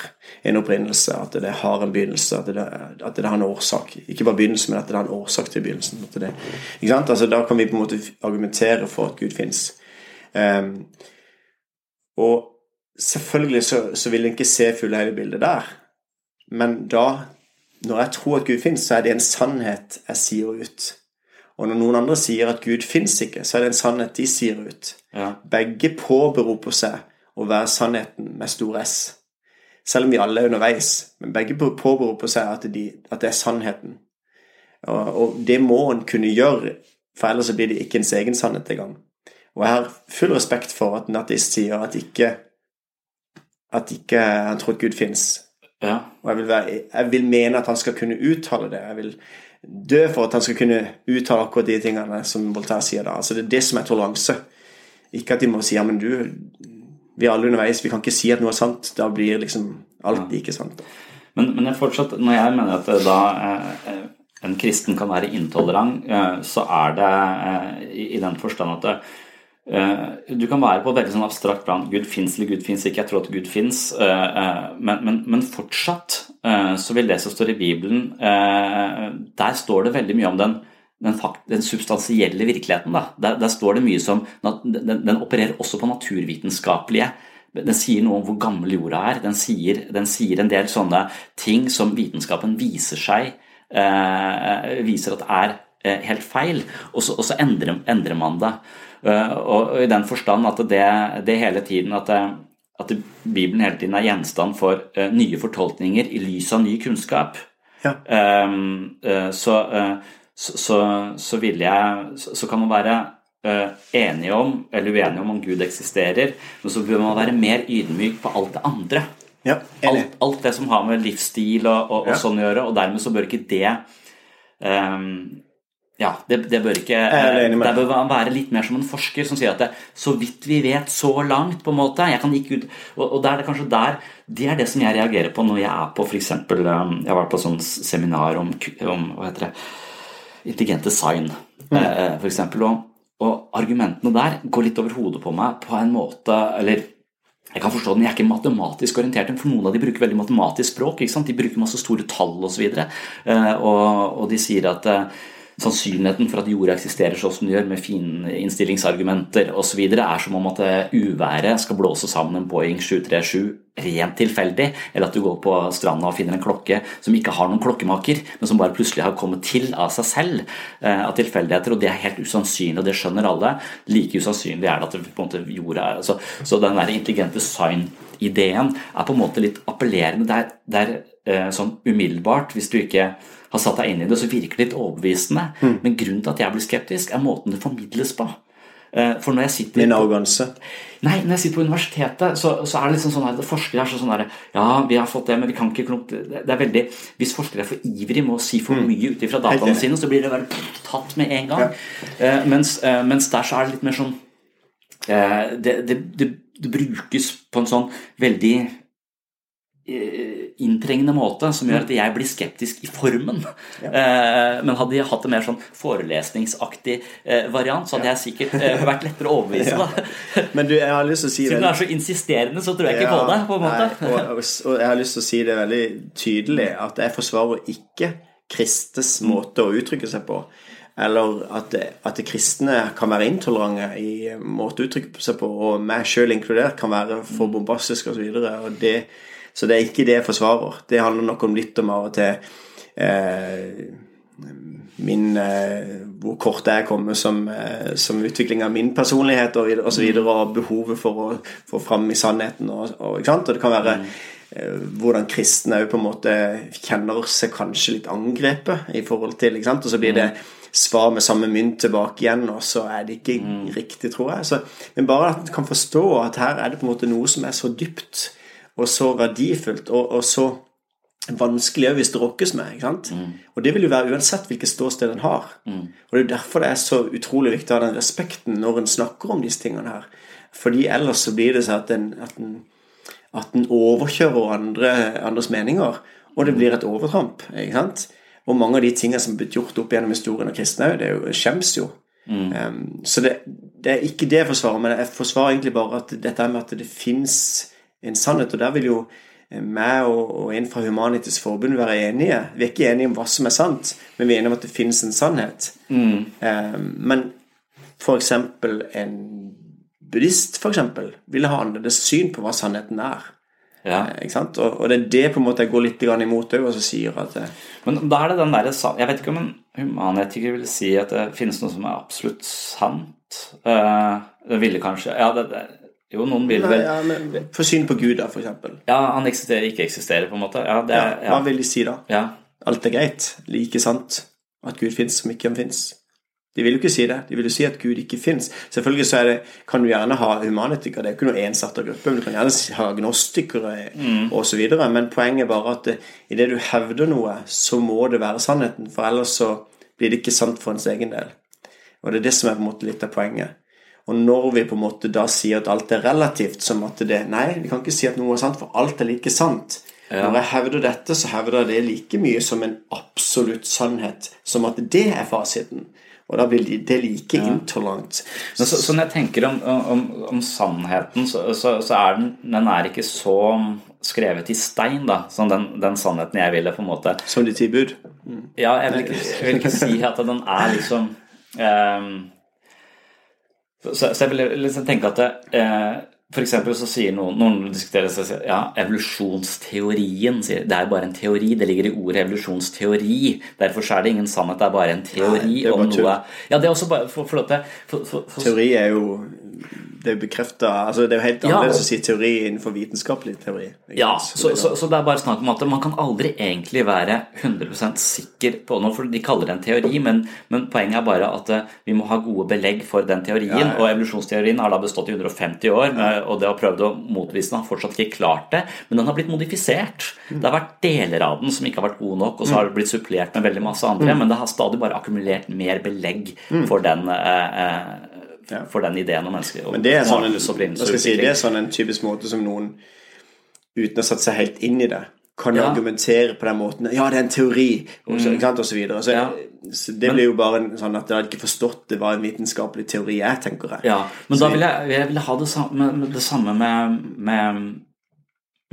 en opprinnelse, at det har en begynnelse, at det, at det har en årsak. Ikke bare begynnelsen, men at det har en årsak til begynnelsen. Det? Altså, da kan vi på en måte argumentere for at Gud fins. Um, og selvfølgelig så, så vil en ikke se fulle hele bildet der, men da når jeg tror at Gud fins, så er det en sannhet jeg sier ut. Og når noen andre sier at Gud fins ikke, så er det en sannhet de sier ut. ja. Begge påberoper seg å være sannheten med stor S. Selv om vi alle er underveis. Men begge påberoper seg at, de, at det er sannheten. Og, og det må en kunne gjøre, for ellers blir det ikke ens egen sannhet engang. Og jeg har full respekt for at en ateist sier at ikke at ikke han tror at Gud fins. Ja. Og jeg vil, være, jeg vil mene at han skal kunne uttale det. Jeg vil dø for at han skal kunne uttale akkurat de tingene som Voltaire sier da. Altså Det er det som er toleranse. Ikke at de må si ja, men du Vi er alle underveis, vi kan ikke si at noe er sant. Da blir liksom alt ikke sant. Men, men jeg fortsatt, når jeg mener at da eh, en kristen kan være intolerant, eh, så er det eh, i, i den forstand at det, eh, du kan være på et veldig sånn abstrakt plan. Gud fins eller Gud fins ikke. Jeg tror at Gud fins. Men, men, men fortsatt eh, så vil det som står i Bibelen eh, Der står det veldig mye om den, den, fakt, den substansielle virkeligheten. Der, der står det mye som den, den opererer også på naturvitenskapelige den sier noe om hvor gammel jorda er. Den sier, den sier en del sånne ting som vitenskapen viser seg eh, viser at er eh, helt feil, og så, og så endrer, endrer, man det. Uh, og, og, I den forstand at det, det hele tiden at, det, at Bibelen hele tiden er gjenstand for uh, nye fortolkninger i lys av ny kunnskap. Ja. Um, så, så, så, så, vil jeg Så kan man være enige om eller uenige om om Gud eksisterer, men så bør man være mer ydmyk på alt det andre. Ja, alt, alt, det som har med livsstil og, og, og sånn å gjøre, og dermed så bør ikke det um, ja, det, det, bør ikke Det bør være litt mer som en forsker som sier at det, så vidt vi vet, så langt, på en måte Jeg kan ikke ut Og, og da er det kanskje der Det er det som jeg reagerer på når jeg er på f.eks. Jeg har vært på sånn seminar om, om hva heter det intelligent design, mm. eh, f.eks. Og, og argumentene der går litt over hodet på meg på en måte Eller jeg kan forstå den, jeg er ikke matematisk orientert, for noen av de bruker veldig matematisk språk. De bruker masse store tall osv. Og, så videre, og, og de sier at sannsynligheten for at jorda eksisterer sånn som den gjør, med fininnstillingsargumenter osv., er som om at eh, uværet skal blåse sammen en Boeing 737 rent tilfeldig, eller at du går på stranda og finner en klokke som ikke har noen klokkemaker, men som bare plutselig har kommet til av seg selv eh, av tilfeldigheter, og det er helt usannsynlig, og det skjønner alle. Like usannsynlig er det at det, på en måte, jorda er altså, Så den der intelligente design-ideen er på en måte litt appellerende. Det er, det er eh, sånn umiddelbart, hvis du ikke har satt deg inn i det, så virker det litt overbevisende. Mm. Men grunnen til at jeg blir skeptisk, er måten det formidles på. Eh, for når jeg sitter Min arroganse? Nei, når jeg sitter på universitetet, så, så er det liksom sånn at forskere er sånn derre Ja, vi har fått det, men vi kan ikke klumpe Det er veldig Hvis forskere er for ivrig med å si for mm. mye ut ifra dataene sine, så blir det bare tatt med en gang. Ja. Uh, mens, mens, der så er det litt mer sånn det, det, det, det, brukes på en sånn veldig inntrengende måte som gjør at jeg blir skeptisk i formen. Ja. Eh, men hadde jeg hatt en mer sånn forelesningsaktig eh, variant, så hadde jeg sikkert eh, vært lettere å overbevise. Ja. *laughs* Men du, jeg har lyst til å si Siden du er så insisterende, så tror jeg ikke på det. på en måte. Nei, og, og, jeg har lyst til å si det veldig tydelig, at jeg forsvarer ikke Kristes mm. måte å uttrykke seg på. Eller at, at kristne kan være intolerante i måte å uttrykke seg på, og meg sjøl inkludert kan være for mm. bombastisk osv. Og, så og så det er ikke det jeg forsvarer. Det handler nok om litt om av og til eh, min, eh, hvor kort jeg kommer som, eh, som, utvikling av min personlighet og, og, så videre, og behovet for å få fram i sannheten. Og, og, og det kan være eh, hvordan kristne òg på en måte kjenner seg kanskje litt angrepet i forhold til? Og så blir det svar med samme mynt tilbake igjen, og så er det ikke mm. riktig, tror jeg. Så, men bare at en kan forstå at her er det på en måte noe som er så dypt og så verdifullt og, og så vanskelig òg hvis det rokkes med. ikke sant? Mm. Og det vil jo være uansett hvilket ståsted en har. Mm. Og det er derfor det er så utrolig viktig å ha den respekten når en snakker om disse tingene her. Fordi ellers så blir det sånn at en, at en, at en overkjører andre, andres meninger, og det blir et overtramp. ikke sant? Og mange av de tingene som er blitt gjort opp gjennom historien av kristne, det er jo, skjems jo. Mm. Um, så det, det, er ikke det jeg forsvarer, men jeg forsvarer egentlig bare at dette med at det fins en sannhet. Og der vil jo eh, meg og, en fra Humanitisk Forbund være enige. Vi er ikke enige om hva som er sant, men vi er enige om at det finnes en sannhet. Mm. Um, men f.eks. en buddhist for eksempel, vil ha annerledes syn på hva sannheten er. Ja. Eh? Og, og, det er det på en måte jeg går litt imot òg, og så sier at det, Men da er det den derre Jeg vet ikke om en humanetiker vil si at det finnes noe som er absolutt sant. Uh, det ville kanskje Ja, det, det jo, noen vil vel ja, men For syn på Gud, da, for eksempel. Ja, han eksisterer, ikke eksisterer, på en måte. Ja, det, ja, hva vil de si da? Ja. Alt er greit? Like sant? At Gud fins som ikke han fins? De vil jo ikke si det. De vil jo si at Gud ikke fins. Selvfølgelig så det, kan du gjerne ha humanetikere, det er jo ikke noe ensatte gruppe. Men du kan gjerne ha agnostikere mm. osv. Men poenget er bare at idet du hevder noe, så må det være sannheten. For ellers så blir det ikke sant for ens egen del. Og det er det som er på en måte litt av poenget. Og når vi på en måte da sier at alt er relativt, som at det Nei, vi kan ikke si at noe er sant, for alt er like sant. Ja. Når jeg hevder dette, så hevder jeg det like mye som en absolutt sannhet, som at det er fasiten. Og da blir det like ja. intolerant. Så, så, så, når jeg tenker om, om, om sannheten, så, så, er den, den er ikke så skrevet i stein, da. Som den, den, sannheten jeg ville på en måte Som de tilbud? Mm. Ja, jeg vil, ikke, jeg vil, ikke, si at den er liksom um, så, så, jeg vil liksom tenke at det, eh, for så sier noen, diskuterer så sier, ja, evolusjonsteorien sier, Det er bare en teori. Det ligger i ordet evolusjonsteori. Derfor er det ingen sannhet. Det er bare en teori Nei, om noe Ja, det er også bare for, for, for, for Teori er jo det er bekrefta altså Det er jo helt annerledes ja. å si teori innenfor vitenskapelig teori. Ja, så, så, så, det er bare snakk om at man kan aldri egentlig være 100% sikker på noe, for de kaller det en teori, men, men, poenget er bare at eh, vi må ha gode belegg for den teorien. Ja, ja. Og evolusjonsteorien har da bestått i 150 år, og det har prøvd å motvise den, har fortsatt ikke klart det, men den har blitt modifisert. Mm. Det har vært deler av den som ikke har vært gode nok, og så har det blitt supplert med veldig masse andre, mm. men det har stadig bare akkumulert mer belegg mm. for den eh, eh for den ideen om mennesker. Men det er, sånn en, si, det er sånn en typisk måte som noen, uten å sette seg helt inn i det, kan ja. argumentere på den måten. Ja, det er en teori, og så, mm. og så videre. Så, ja. så det blir jo bare en, sånn at jeg hadde ikke forstått det var en vitenskapelig teori jeg, tenker jeg. Ja, men så, da vil jeg, jeg vil ha det samme, det samme med, med,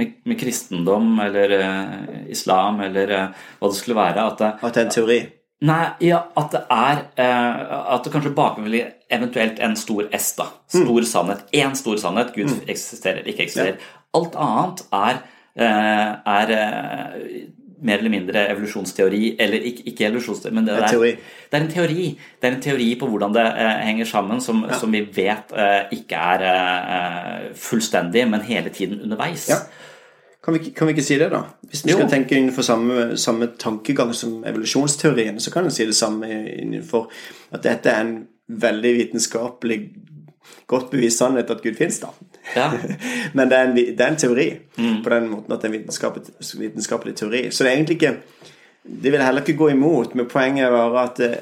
med, med, kristendom eller uh, islam eller uh, hva det skulle være. At, at det er en teori? Nei, ja, at det er uh, At det kanskje bakenfor eventuelt en stor S, da. Stor sannhet. Én stor sannhet. Gud eksisterer, ikke eksisterer. Alt annet er, uh, er uh, mer eller mindre evolusjonsteori, eller ikke, ikke evolusjonsteori, men det, det, er, det er en teori. Det er en teori på hvordan det henger sammen, som, som vi vet ikke er eh, fullstendig, men hele tiden underveis. Ja. Kan vi, kan vi ikke si det, da? Hvis vi Jo. skal tenke innenfor samme, samme tankegang som evolusjonsteorien, så kan en si det samme innenfor at dette er en veldig vitenskapelig godt bevist sannhet at Gud fins, da. Ja. *laughs* Men det er en, det er en teori Mm. på den måten at det er en vitenskapelig, vitenskapelig teori. Så det er egentlig ikke Det vil heller ikke gå imot, men poenget var at det,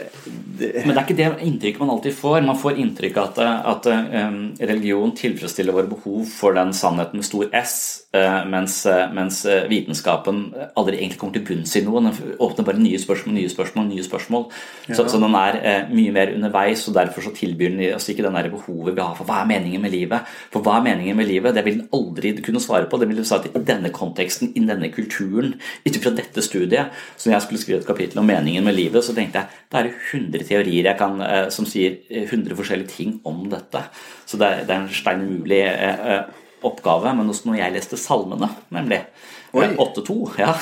det, Men det er ikke det inntrykket man alltid får. Man får inntrykk av at, at um, religion tilfredsstiller våre behov for den sannheten med stor S, eh, mens, eh, mens eh, vitenskapen aldri egentlig kommer til bunns i noe. Den åpner bare nye spørsmål, nye spørsmål, nye spørsmål. Så, så den er eh, mye mer underveis, og derfor så tilbyr den oss ikke den der behovet vi har for hva er meningen med livet. For hva er meningen med livet? Det vil den aldri kunne svare på. Det vil si at i denne konteksten, i denne kulturen, ut fra dette studiet, så når jeg skulle skrive et kapittel om meningen med livet, så tenkte jeg det er det 100 teorier jeg kan, eh, som sier eh, 100 forskjellige ting om dette. Så det er, det er en stein umulig eh, eh, oppgave. Men også når jeg leste salmene, nemlig eh, 8-2, ja,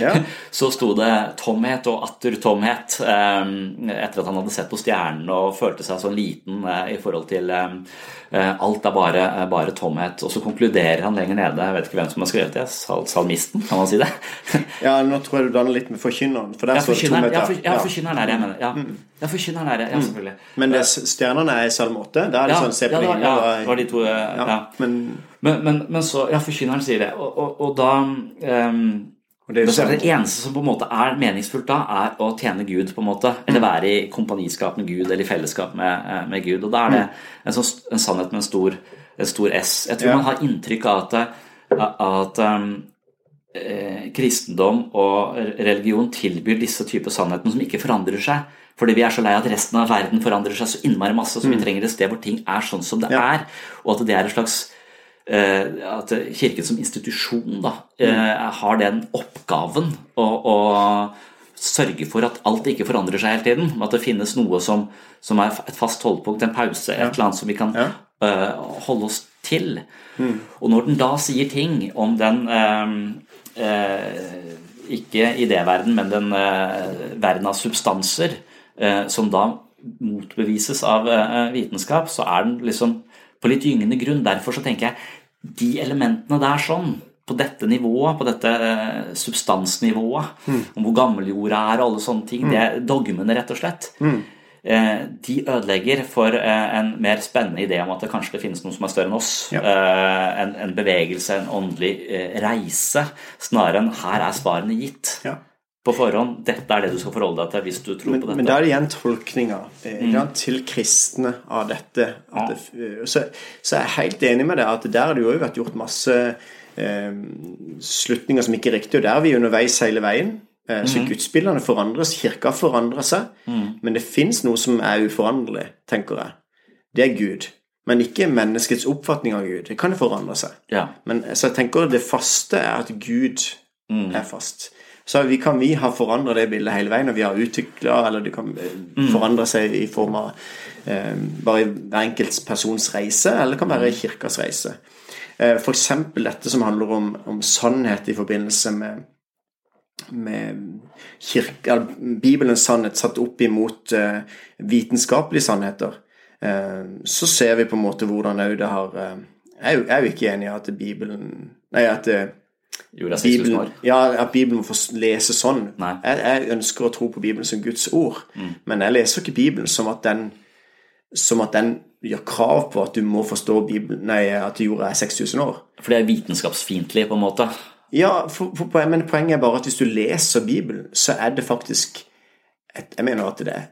Ja. *laughs* så sto det tomhet og atter tomhet eh, etter at han hadde sett på stjernene og følte seg så liten eh, i forhold til eh, eh, alt er bare, eh, bare tomhet. Og så konkluderer han lenger nede, jeg vet ikke hvem som har skrevet det, sal salmisten, kan man si det? *laughs* Ja, nå tror jeg du blander litt med forkynneren. For der Ja, står det tomhet. ja, for, ja, forkynneren er det jeg mener. Ja, ja forkynneren er det, ja, selvfølgelig. Men det, stjernene er i salme 8. Da er det sånn se på himmelen, ja, det var de to, eh, ja. Men, Men, men, men så Ja, forkynneren sier det, og, og, og da um, og det er det eneste som på en måte er meningsfullt da, er å tjene Gud, på en måte. Eller være i kompaniskap med Gud, eller i fellesskap med, eh, med Gud. Og da er det en, sånn, en sannhet med en stor, en stor S. Jeg tror Ja. man har inntrykk av at, at um, eh, kristendom og religion tilbyr disse typer sannhetene som ikke forandrer seg. Fordi vi er så lei at resten av verden forandrer seg så innmari masse, så vi trenger et sted hvor ting er sånn som det Ja. er. Og at det er et slags eh, at Kirken som institusjon da, eh, har den oppgaven å, å sørge for at alt ikke forandrer seg hele tiden. At det finnes noe som, som er et fast holdepunkt, en pause, et eller annet som vi kan Ja. uh, holde oss til. Og når den da sier ting om den uh, uh, ikke idéverden, men den eh, verden av substanser, eh, som da motbevises av eh, vitenskap, så er den liksom på litt gyngende grunn. Derfor så tenker jeg de elementene der sånn, på dette nivået, på dette substansnivået, substansnivået, om hvor gammel jorda er og alle sånne ting, det er dogmene, rett og slett. Eh, de ødelegger for eh, en mer spennende idé om at det kanskje det finnes noe som er større enn oss. Ja. Eh, en, en bevegelse, en åndelig eh, reise, snarere enn her er svarene gitt Ja. På forhånd. Dette er det du skal forholde deg til hvis du tror Men, på dette. men da er det igjen tolkninga mm. til kristne av dette. At det, eh, så, så jeg er helt enig med deg at der har det jo vært gjort masse eh, slutninger som ikke er riktige, og der er vi underveis hele veien. Eh, Så gudsbildene forandres, kirka forandrer seg, men det fins noe som er uforanderlig, tenker jeg. Det er Gud. Men ikke menneskets oppfatning av Gud. Det kan forandre seg. Ja. Men så jeg tenker det faste er at Gud er fast. Så vi kan vi ha forandra det bildet hele veien, og vi har utvikla Eller det kan eh, forandre seg i form av eh, bare hver enkelt persons reise, eller det kan være kirkas reise. Eh, F.eks. dette som handler om, om sannhet i forbindelse med med kirke, Bibelens sannhet satt opp imot eh, vitenskapelige sannheter, eh, så ser vi på en måte hvordan òg det har eh, Jeg er jo- jeg er jo ikke enig i at Bibelen Nei, at 6000 Bibelen, ja, at Bibelen må få lese sånn. Jeg, jeg ønsker å tro på Bibelen som Guds ord, men jeg leser ikke Bibelen som at den som at den gjør krav på at du må forstå Bibelen, nei, at jorda er 6000 år. For det er vitenskapsfiendtlig, på en måte. Ja, for, for, men poenget er bare at hvis du leser Bibelen, så er det faktisk et, Jeg mener at det er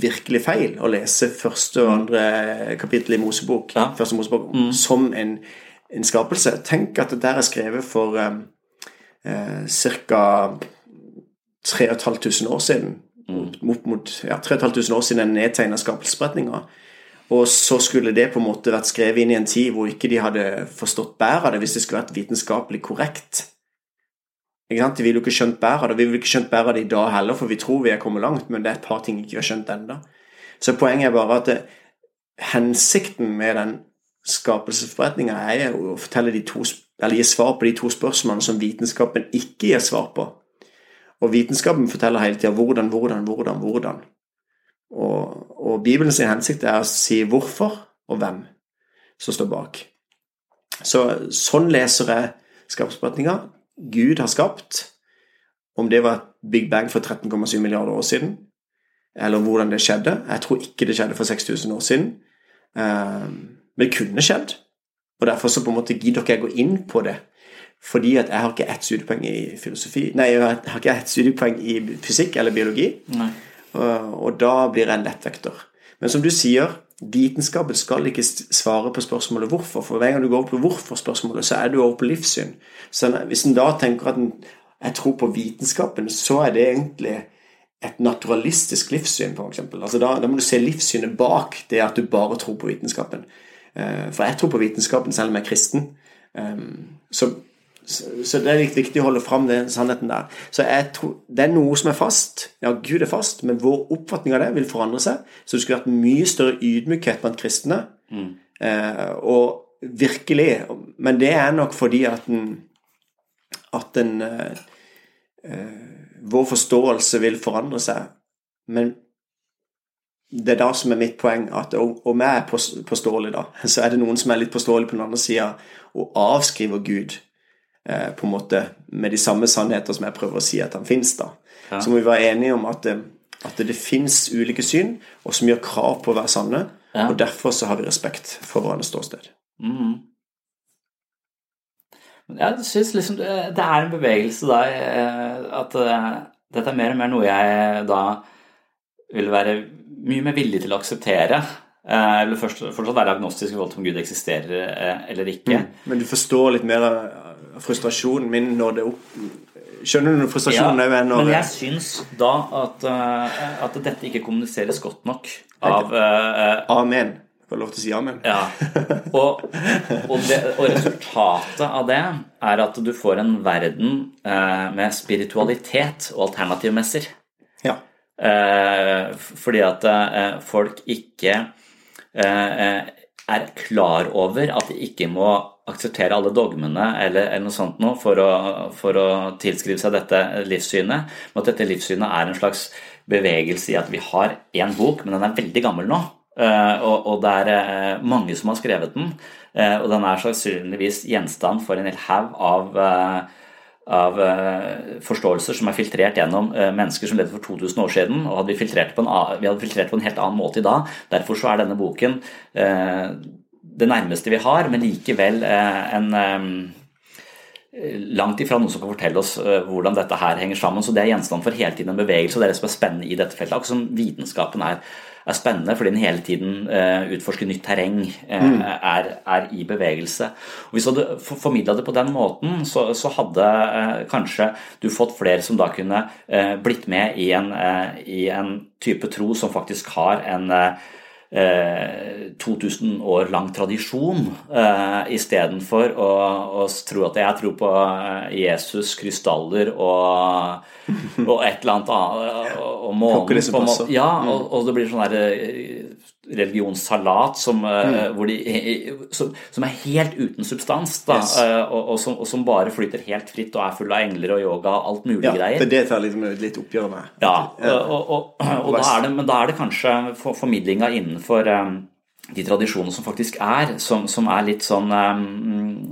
virkelig feil å lese første og andre kapittel i Mosebok, Ja. første Mosebok som en, en skapelse. Tenk at det der er skrevet for um, eh, ca. 3500 år siden. Opp mot ja, 3500 år siden den nedtegna skapelsesberetninga. Og så skulle det på en måte vært skrevet inn i en tid hvor ikke de hadde forstått bæret av det, hvis det skulle vært vitenskapelig korrekt. Ikke sant? De ville jo ikke skjønt bæret av det. Vi ville ikke skjønt bæret av det i dag heller, for vi tror vi er kommet langt, men det er et par ting vi ikke har skjønt ennå. Så poenget er bare at det, hensikten med den skapelsesforretninga er å fortelle de to, eller gi svar på de to spørsmålene som vitenskapen ikke gir svar på. Og vitenskapen forteller hele tida hvordan, hvordan, hvordan, hvordan. Og, og Bibelens hensikt er å si hvorfor og hvem som står bak. Så sånn leser jeg skapelsesforretninga. Gud har skapt. Om det var Big Bang for 13,7 milliarder år siden, eller hvordan det skjedde Jeg tror ikke det skjedde for 6000 år siden. Eh, men det kunne skjedd. Og derfor så på en måte gidder ikke jeg gå inn på det. Fordi at jeg har ikke ett studiepoeng i filosofi Nei, jeg har ikke ett studiepoeng i fysikk eller biologi. Og, og, da blir jeg en lettvekter. Men som du sier, vitenskapen skal ikke svare på spørsmålet hvorfor. For hver gang du går over på hvorfor-spørsmålet, så er du over på livssyn. Så hvis en da tenker at en, jeg tror på vitenskapen, så er det egentlig et naturalistisk livssyn, f.eks. Altså da, da må du se livssynet bak det at du bare tror på vitenskapen. Eh, for jeg tror på vitenskapen selv om jeg er kristen. Ehm, så, så det er litt viktig å holde fram den sannheten der. Så jeg tror, Det er noe som er fast. Ja, Gud er fast, men vår oppfatning av det vil forandre seg. Så det skulle vært mye større ydmykhet blant kristne. Mm. Eh, og virkelig Men det er nok fordi at den, at den Vår forståelse vil forandre seg. Men det er da som er mitt poeng, at om jeg er påståelig, da, så er det noen som er litt påståelig på den andre sida, og avskriver Gud eh, på en måte med de samme sannheter som jeg prøver å si at han fins. da. Ja. Så må vi være enige om at, eh, at det, finnes fins ulike syn, og som gjør krav på å være sanne. Ja. Og derfor så har vi respekt for hverandres ståsted. Mm. Jeg syns liksom det er en bevegelse da eh, at eh, dette er mer og mer noe jeg da vil være mye mer villig til å akseptere. eller først, fortsatt være agnostisk i forhold til om Gud eksisterer eh, eller ikke. Mm. Men du forstår litt mer av frustrasjonen min når det opp... Skjønner du frustrasjonen ja, når... Men jeg syns da at, eh, at, dette ikke kommuniseres godt nok av Amen. Får lov til å si amen? Ja. Og, og, det, og, resultatet av det er at du får en verden med spiritualitet og alternativmesser. Ja. Eh, fordi at eh, folk ikke eh, er klar over at de ikke må akseptere alle dogmene eller, eller noe sånt noe for, å, for å tilskrive seg dette livssynet. Men at dette livssynet er en slags bevegelse i at vi har én bok, men den er veldig gammel nå. og, og, det er mange som har skrevet den. og den er sannsynligvis gjenstand for en hel haug av av uh, forståelser som er filtrert gjennom uh, mennesker som levde for 2000 år siden. og hadde vi, filtrert på en, vi hadde filtrert på en helt annen måte i dag. Derfor så er denne boken uh, det nærmeste vi har, men likevel en langt ifra noen som kan fortelle oss hvordan dette her henger sammen. Så det er gjenstand for hele tiden en bevegelse, og det er det som er spennende i dette feltet. Akkurat som vitenskapen er er spennende fordi den hele tiden uh, utforsker nytt terreng, uh, mm. er, er, i bevegelse. Og Hvis du hadde formidla det på den måten, så, så hadde uh, kanskje du fått flere som da kunne blitt med i en, i en, type tro som faktisk har en 2000 år lang tradisjon, uh, istedenfor å, å tro at jeg tror på Jesus, krystaller og og et eller annet annet og månen på må, Ja, mm. og, og, det blir sånn der eh, religionssalat som, eh, mm. de, som, som, er helt uten substans, da, yes. Eh, og, og, som, og, som, bare flyter helt fritt og er full av engler og yoga og alt mulig ja, greier. Ja, det tar liksom litt oppgjør med. Ja, og, da er det, men da er det kanskje for, formidlinga innenfor um, de tradisjonene som faktisk er, som, som er litt sånn um,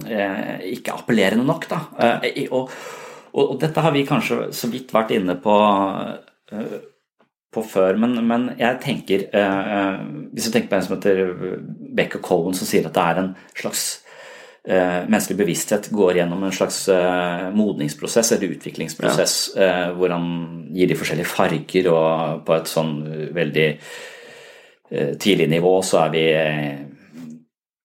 uh, ikke appellerende nok, da. Eh, og og, dette har vi kanskje så vidt vært inne på, eh, på før, men, men, jeg tenker eh, eh, Hvis du tenker på en som heter Becker Cohen, som sier at det er en slags menneskelig bevissthet går gjennom en slags modningsprosess eller utviklingsprosess ja. hvor han gir de forskjellige farger, og på et sånn veldig tidlig nivå så er vi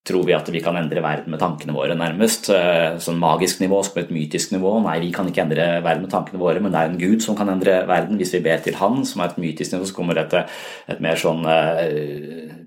tror vi at vi kan endre verden med tankene våre, nærmest. Eh, sånn magisk nivå, som et mytisk nivå. Nei, vi kan ikke endre verden med tankene våre, men det er en gud som kan endre verden. Hvis vi ber til han, som er et mytisk nivå, så kommer det et, et mer sånn uh,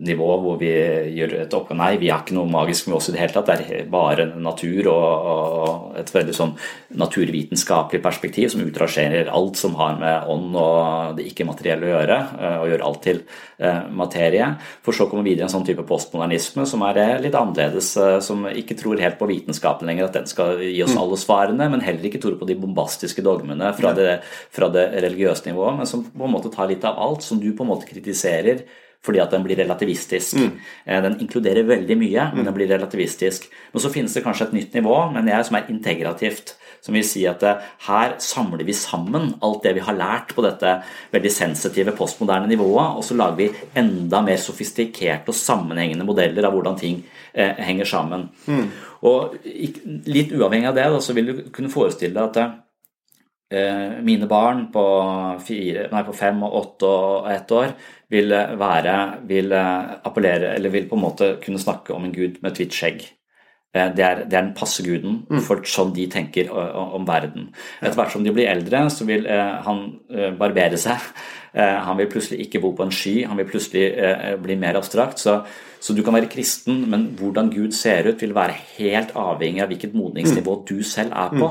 nivå hvor vi gjør et opp og nei. Vi har ikke noe magisk med oss i det hele tatt. Det er bare natur og, og et veldig sånn naturvitenskapelig perspektiv som utrasjerer alt som har med ånd og det ikke-materielle å gjøre, eh, og gjør alt til eh, materie. For så kommer vi videre en sånn type postmodernisme som er litt annerledes, som ikke tror helt på vitenskapen lenger, at den skal gi oss mm. alle svarene, men heller ikke tror på de bombastiske dogmene fra det, fra det religiøse nivået, men som på en måte tar litt av alt, som du på en måte kritiserer fordi at den blir relativistisk. Mm. Eh, den inkluderer veldig mye, men den blir relativistisk. Men så finnes det kanskje et nytt nivå, men jeg som er integrativt. Som vil si at eh, her samler vi sammen alt det vi har lært på dette veldig sensitive postmoderne nivået, og så lager vi enda mer sofistikerte og sammenhengende modeller av hvordan ting eh, henger sammen. Mm. Og litt uavhengig av det, da, så vil du kunne forestille deg at Eh, mine barn på, fire, nei, på, fem og åtte og ett år vil være vil appellere, eller vil på en måte kunne snakke om en gud med et hvitt skjegg. Eh, det er, det er, den passe guden mm. for sånn de tenker om verden. Etter hvert som de blir eldre, så vil eh, han barbere seg. *laughs* Han vil plutselig ikke bo på en sky, han vil plutselig bli mer abstrakt. Så, så, du kan være kristen, men hvordan Gud ser ut, vil være helt avhengig av hvilket modningsnivå mm. du selv er på.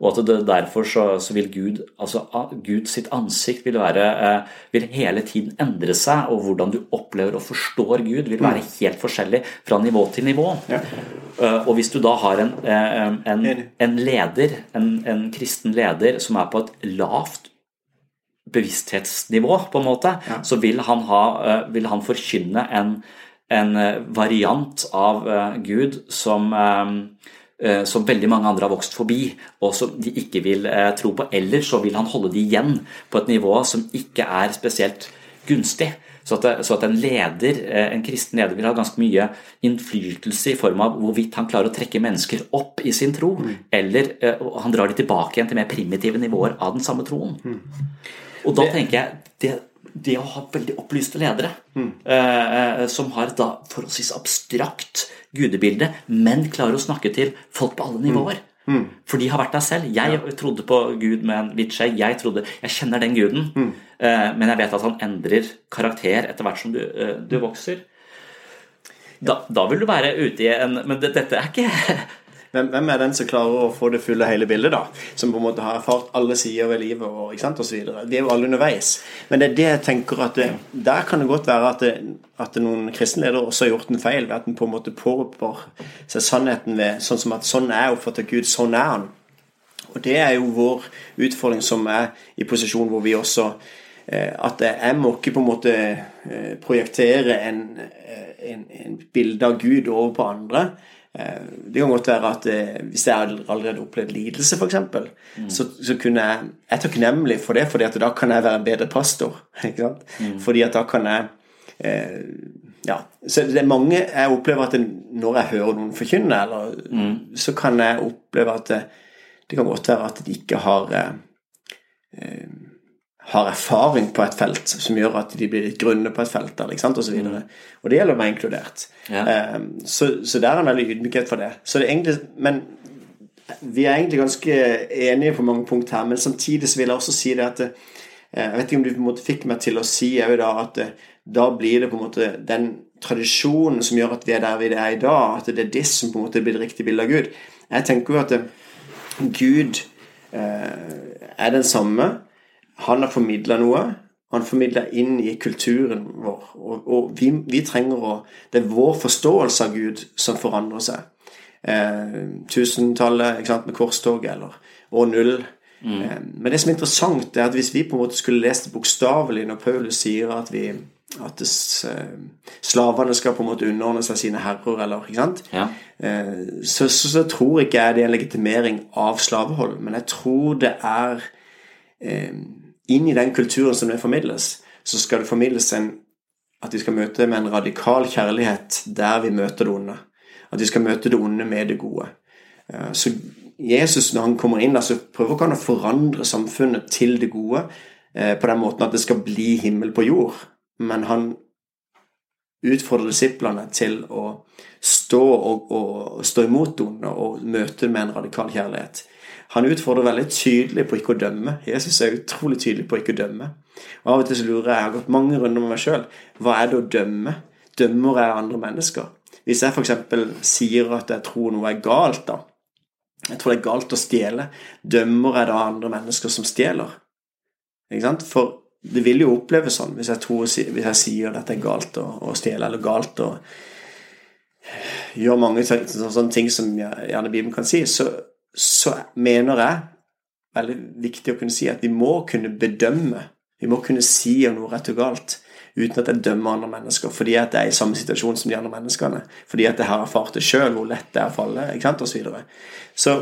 Og at det, derfor så, så, vil Gud altså Gud sitt ansikt vil, være, eh, vil hele tiden endre seg, og hvordan du opplever og forstår Gud, vil være mm. helt forskjellig fra nivå til nivå. Ja. Uh, og hvis du da har en, uh, en, en leder, en, en, kristen leder, som er på et lavt bevissthetsnivå, på en måte, ja. så vil han, ha, vil han forkynne en, variant av Gud som Eh, som veldig mange andre har vokst forbi, og som de ikke vil eh, tro på. Eller så vil han holde de igjen på et nivå som ikke er spesielt gunstig. Så at, så at, en leder, eh, en kristen leder vil ha ganske mye innflytelse i form av hvorvidt han klarer å trekke mennesker opp i sin tro, mm. eller han drar de tilbake igjen til mer primitive nivåer av den samme troen. Mm. Og da tenker jeg det, det å ha veldig opplyste ledere, mm. uh, som har et da forholdsvis abstrakt gudebilde, men klarer å snakke til folk på alle nivåer. Mm. mm. For de har vært der selv. Jeg ja. trodde på Gud med en hvitt skjegg. Jeg, trodde, jeg kjenner den guden, mm. uh, men jeg vet at han endrer karakter etter hvert som du, uh, du vokser. Da, da, vil du være ute i en Men det, dette er ikke hvem, hvem, er den som klarer å få det fulle hele bildet, da? Som på en måte har erfart alle sider ved livet og, ikke sant, og så videre. Vi er jo alle underveis. Men det er det jeg tenker at det, der kan det godt være at, det, at det noen kristenledere også har gjort en feil ved at en på en måte påroper seg sannheten ved sånn som at sånn er oppfattet Gud, sånn er han. Og det er jo vår utfordring som er i posisjon hvor vi også eh, at jeg må ikke på en måte eh, projektere en, eh, en, en bilde av Gud over på andre. Eh, det kan godt være at eh, hvis jeg allerede opplevd lidelse, f.eks., mm. så, så kunne jeg Jeg er takknemlig for det, for da kan jeg være en bedre pastor. *laughs* Ikke sant? Mm. Fordi at da kan jeg eh, Ja. Så det er mange Jeg opplever at når jeg hører noen forkynne, eller, mm. så kan jeg oppleve at det, det, kan godt være at de ikke har eh, eh har erfaring på et felt som gjør at de blir litt grunne på et felt der, ikke sant, og så videre. Mm. Og det gjelder meg inkludert. Ja. Um, så, så der er en veldig ydmykhet for det. Så det er egentlig, men vi er egentlig ganske enige på mange punkt her, men samtidig så vil jeg også si det at eh, Jeg vet ikke om du på en måte fikk meg til å si da at eh, da blir det på en måte den tradisjonen som gjør at vi er der vi er i dag, at det er det som på en måte blir det riktige bildet av Gud. Jeg tenker jo at eh, Gud eh, er den samme han har formidla noe. Han formidler inn i kulturen vår. Og, og vi, vi, trenger å Det er vår forståelse av Gud som forandrer seg. Eh, tusentallet med korstoget, eller år null. Mm. Eh, men det som er interessant, er at hvis vi på en måte skulle lest det bokstavelig når Paulus sier at vi at eh, slavene skal på en måte underordne seg sine herrer, eller ikke sant? Ja. Eh, så, så, så, tror ikke jeg det er en legitimering av slavehold, men jeg tror det er eh, inn i den kulturen som det formidles, så skal det formidles en, at vi skal møte med en radikal kjærlighet der vi møter det onde. At vi skal møte det onde med det gode. Så Jesus, når han kommer inn så prøver han å forandre samfunnet til det gode eh, på den måten at det skal bli himmel på jord. Men han utfordrer disiplene til å stå, og, og stå imot det onde og møte det med en radikal kjærlighet. Han utfordrer veldig tydelig på ikke å dømme. Jesus er utrolig tydelig på ikke å dømme. Og Av og til så lurer jeg, jeg har gått mange runder med meg sjøl, hva er det å dømme? dømmer jeg andre mennesker? Hvis jeg f.eks. sier at jeg tror noe er galt, da Jeg tror det er galt å stjele. Dømmer jeg da andre mennesker som stjeler? Ikke sant? For det vil jo oppleves sånn hvis jeg, tror, hvis jeg sier at det er galt å, å stjele, eller galt å gjøre mange sånne ting som gjerne Bibelen kan si, så, så mener jeg veldig viktig å kunne si at vi må kunne bedømme. Vi må kunne si om noe rett og galt uten at jeg dømmer andre mennesker fordi at jeg er i samme situasjon som de andre menneskene. Fordi at jeg har erfart det sjøl, hvor lett det er å falle, ikke sant, osv. Så, videre. så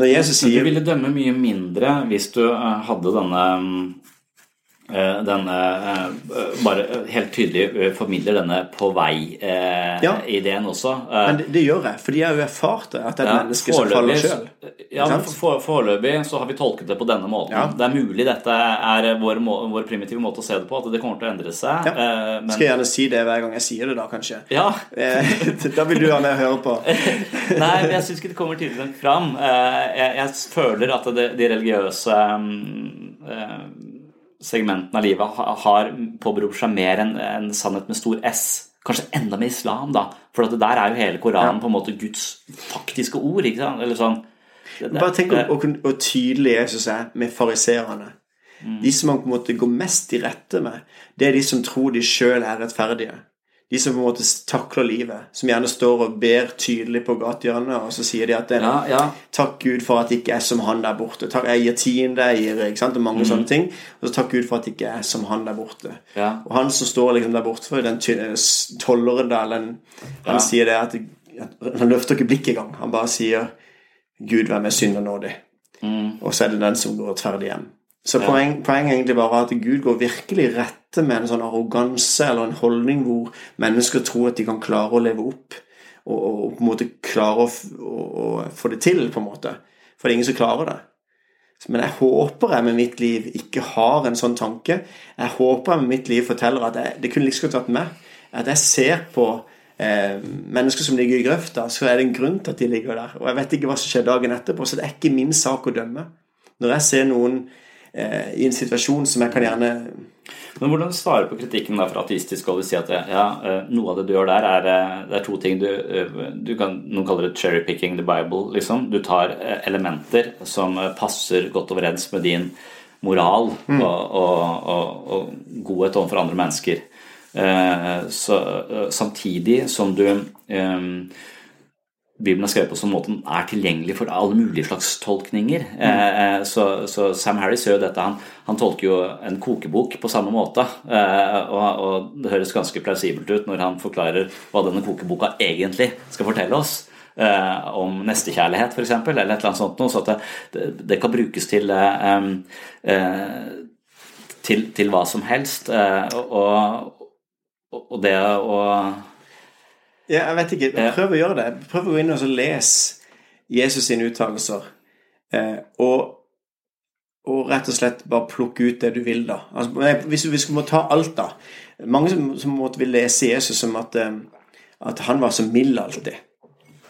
når Jesus sier Du ville dømme mye mindre hvis du eh, hadde denne Eh, denne eh, Bare helt tydelig eh, formidler denne på vei-ideen ja. også. Men det, det, gjør jeg, fordi jeg har jo erfart det, at det er ja, menneske som faller sjøl. Ja, for, foreløpig så har vi tolket det på denne måten. Ja. Det er mulig dette er vår, vår, primitive måte å se det på, at det kommer til å endre seg. Ja. Men... Skal jeg gjerne si det hver gang jeg sier det, da, kanskje? Ja. da vil du gjerne høre på. *laughs* Nei, men jeg syns ikke det kommer tydelig fram. Jeg, jeg føler at det, de religiøse segmentene av livet har påberopt seg mer enn en sannhet med stor S. Kanskje enda med islam, da. For det der er jo hele Koranen ja. på en måte Guds faktiske ord. ikke sant? Eller sånn. Det, det, Bare tenk hvor tydelig Jesus er med fariseerne. Mm. De som han på en måte går mest i rette med, det er de som tror de sjøl er rettferdige de som på en måte takler livet, som gjerne står og ber tydelig på gatehjørnet, og så sier de at ja, ja. 'Takk Gud for at det ikke er som han der borte'. Takk, jeg gir tiende, jeg gir ikke sant, og mange mm. sånne ting. Og så takk Gud for at det ikke er som han der borte. Ja. Og han som står liksom der borte, den tolleren der, han, han sier det at Han løfter ikke blikket engang. Han bare sier 'Gud, vær meg synd og nådig'. Mm. Og så er det den som går rettferdig hjem. Så poenget poeng egentlig bare at Gud går virkelig rette med en sånn arroganse eller en holdning hvor mennesker tror at de kan klare å leve opp og, og, og på en måte klare å, å, å, få det til, på en måte. For det er ingen som klarer det. Men jeg håper jeg med mitt liv ikke har en sånn tanke. Jeg håper jeg med mitt liv forteller at jeg, det kunne like godt vært meg. At jeg ser på eh, mennesker som ligger i grøfta, så er det en grunn til at de ligger der. Og jeg vet ikke hva som skjer dagen etterpå, så det er ikke min sak å dømme. Når jeg ser noen i en situasjon som jeg kan gjerne Men Hvordan svarer på kritikken da fra ateistisk hold? Si at ja, eh, noe av det du gjør der, er, eh, det er to ting du, du kan, Noen kaller det 'cherry-picking the Bible'. liksom. Du tar elementer som passer godt overens med din moral mm. og, og, og, og, godhet overfor andre mennesker. Så, samtidig som du Bibelen er skrevet på sånn måte den er tilgjengelig for alle mulige slags tolkninger. Mm. Eh, så, så, Sam Harris gjør jo dette. Han, han, tolker jo en kokebok på samme måte. Eh, og, og, det høres ganske plausibelt ut når han forklarer hva denne kokeboka egentlig skal fortelle oss. Eh, om nestekjærlighet, f.eks., eller et eller annet sånt noe. Så at det, det, kan brukes til, eh, eh, til, til hva som helst. Eh, og, og, det å ja, jeg vet ikke. Prøv å gjøre det. Prøv å gå inn og lese Jesus sine uttalelser. Eh, og, og, rett og slett bare plukke ut det du vil, da. Altså, hvis, vi må ta alt, da. Mange som, som måtte vil lese Jesus som at, eh, at han var så mild alltid.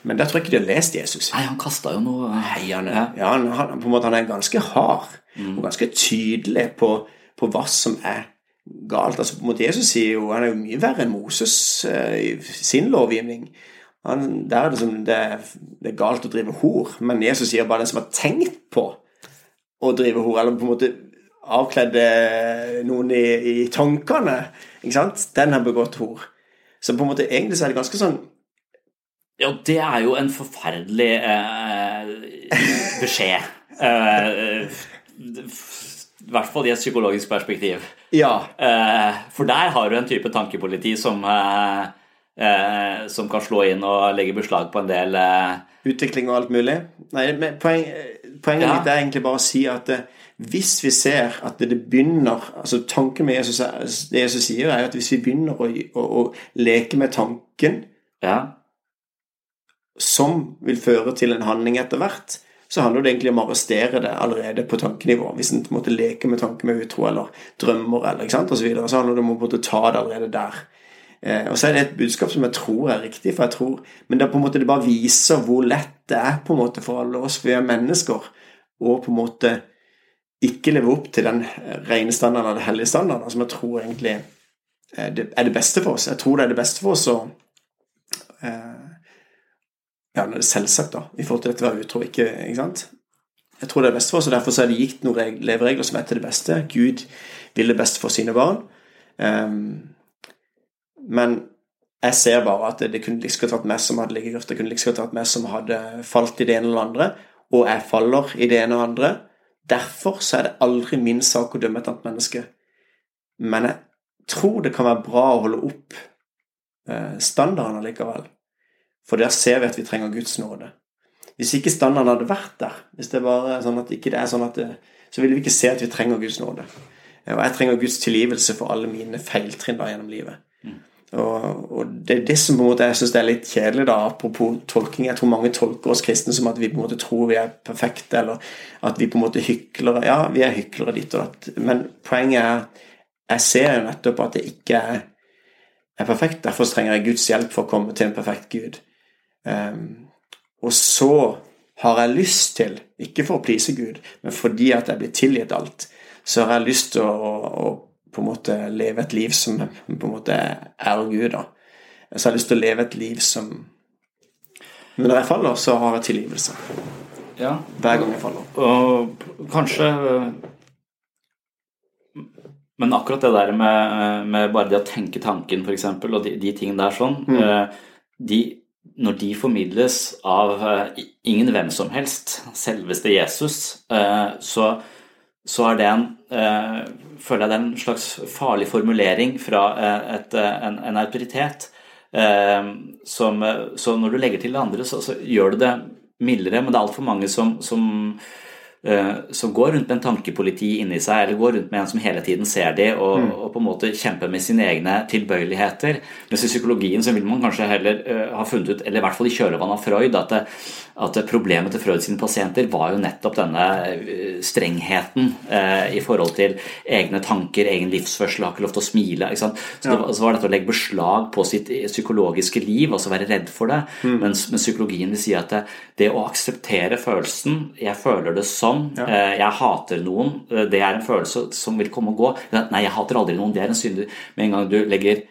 Men der tror jeg ikke de har lest Jesus. Nei, Han kasta jo noe Nei, han, er, ja, han, han, måte, han er ganske hard mm. og ganske tydelig på, på hva som er galt. altså på en måte Jesus sier jo Han er jo mye verre enn Moses uh, i sin lovgivning. Han, der er det, som, det, det, er galt å drive hor, men Jesus sier bare den som har tenkt på å drive hor, eller på en måte avkledde noen i, i tankene, ikke sant? den har begått hor. Så på en måte egentlig så er det ganske sånn Ja, det er jo en forferdelig eh, beskjed. Eh, i hvert fall i et psykologisk perspektiv. Ja. Eh, for der har du en type tankepoliti som, eh, eh, som kan slå inn og legge beslag på en del Utvikling og alt mulig. Nei, men poen, Poenget ja. mitt er egentlig bare å si at hvis vi ser at det begynner altså Tanken med Jesus, det Jesus sier, er at hvis vi begynner å, å, å leke med tanken ja. som vil føre til en handling etter hvert, så handler det egentlig om å arrestere det allerede på tankenivå. Hvis en måtte leke med tanker med utro eller drømmer eller ikke sant, osv., så, så handler det om å ta det allerede der. Eh, og så er det et budskap som jeg tror er riktig, for jeg tror, men det, på en måte, det bare viser hvor lett det er på en måte for alle oss, vi er mennesker, og på en måte ikke leve opp til den rene standarden eller hellige standarden, som jeg tror egentlig er det beste for oss. Jeg tror det er det beste for oss å eh, Ja, det er selvsagt, da, i forhold til dette å være utro, ikke, ikke sant? Jeg tror det er det beste for oss, og derfor så er det gitt noen leveregler som er til det beste. Gud vil det beste for sine barn. Um, men jeg ser bare at det, kunne like godt vært meg som hadde ligget. Det kunne like godt vært meg som hadde falt i det ene eller andre, og jeg faller i det ene og andre. Derfor så er det aldri min sak å dømme et annet menneske. Men jeg tror det kan være bra å holde opp eh, standarden allikevel. For der ser vi at vi trenger Guds nåde. Hvis ikke standarden hadde vært der, hvis det bare sånn at ikke det er sånn at det, så ville vi ikke se at vi trenger Guds nåde. Og jeg trenger Guds tilgivelse for alle mine feiltrinn da gjennom livet. Mm. Og, og, det er det som på en måte jeg syns er litt kjedelig, da, apropos tolking. Jeg tror mange tolker oss kristne som at vi på en måte tror vi er perfekte, eller at vi på en måte hyklere. Ja, vi er hyklere ditt og datt, men poenget er jeg ser jo nettopp at det ikke er, er perfekt. Derfor trenger jeg Guds hjelp for å komme til en perfekt Gud. Um, og så har jeg lyst til, ikke for å please Gud, men fordi at jeg blir tilgitt alt, så har jeg lyst til å, å, på en måte leve et liv som på en måte er Gud. da. Så jeg har lyst til å leve et liv som Men når jeg faller, så har jeg tilgivelse. Ja. Hver gang jeg faller. Og kanskje Men akkurat det der med, med bare det å tenke tanken, f.eks., og de, de tingene der sånn mm. Eh, de når de formidles av uh, ingen hvem som helst, selveste Jesus, uh, så, så, er det en uh, føler jeg det er en slags farlig formulering fra et, en, en, autoritet. Som, så når du legger til det andre, så, så gjør du det mildere, men det er altfor mange som, som Eh, som går rundt med en tankepoliti inni seg, eller går rundt med en som hele tiden ser de, og, mm. og på en måte kjemper med sine egne tilbøyeligheter. Mens i psykologien så vil man kanskje heller uh, ha funnet ut, eller i hvert fall i kjølvannet av Freud, at, det, at det problemet til Freud sine pasienter var jo nettopp denne strengheten uh, i forhold til egne tanker, egen livsførsel, har ikke lov til å smile. ikke sant? Så, ja. det, så var dette å legge beslag på sitt psykologiske liv, altså være redd for det. Mm. Mens, mens, psykologien vil si at det, det å akseptere følelsen, jeg føler det sånn, sånn. Ja. Eh, jeg hater noen. Eh, det er en følelse som vil komme og gå. Nei, jeg hater aldri noen. Det er en synd. Med en gang du legger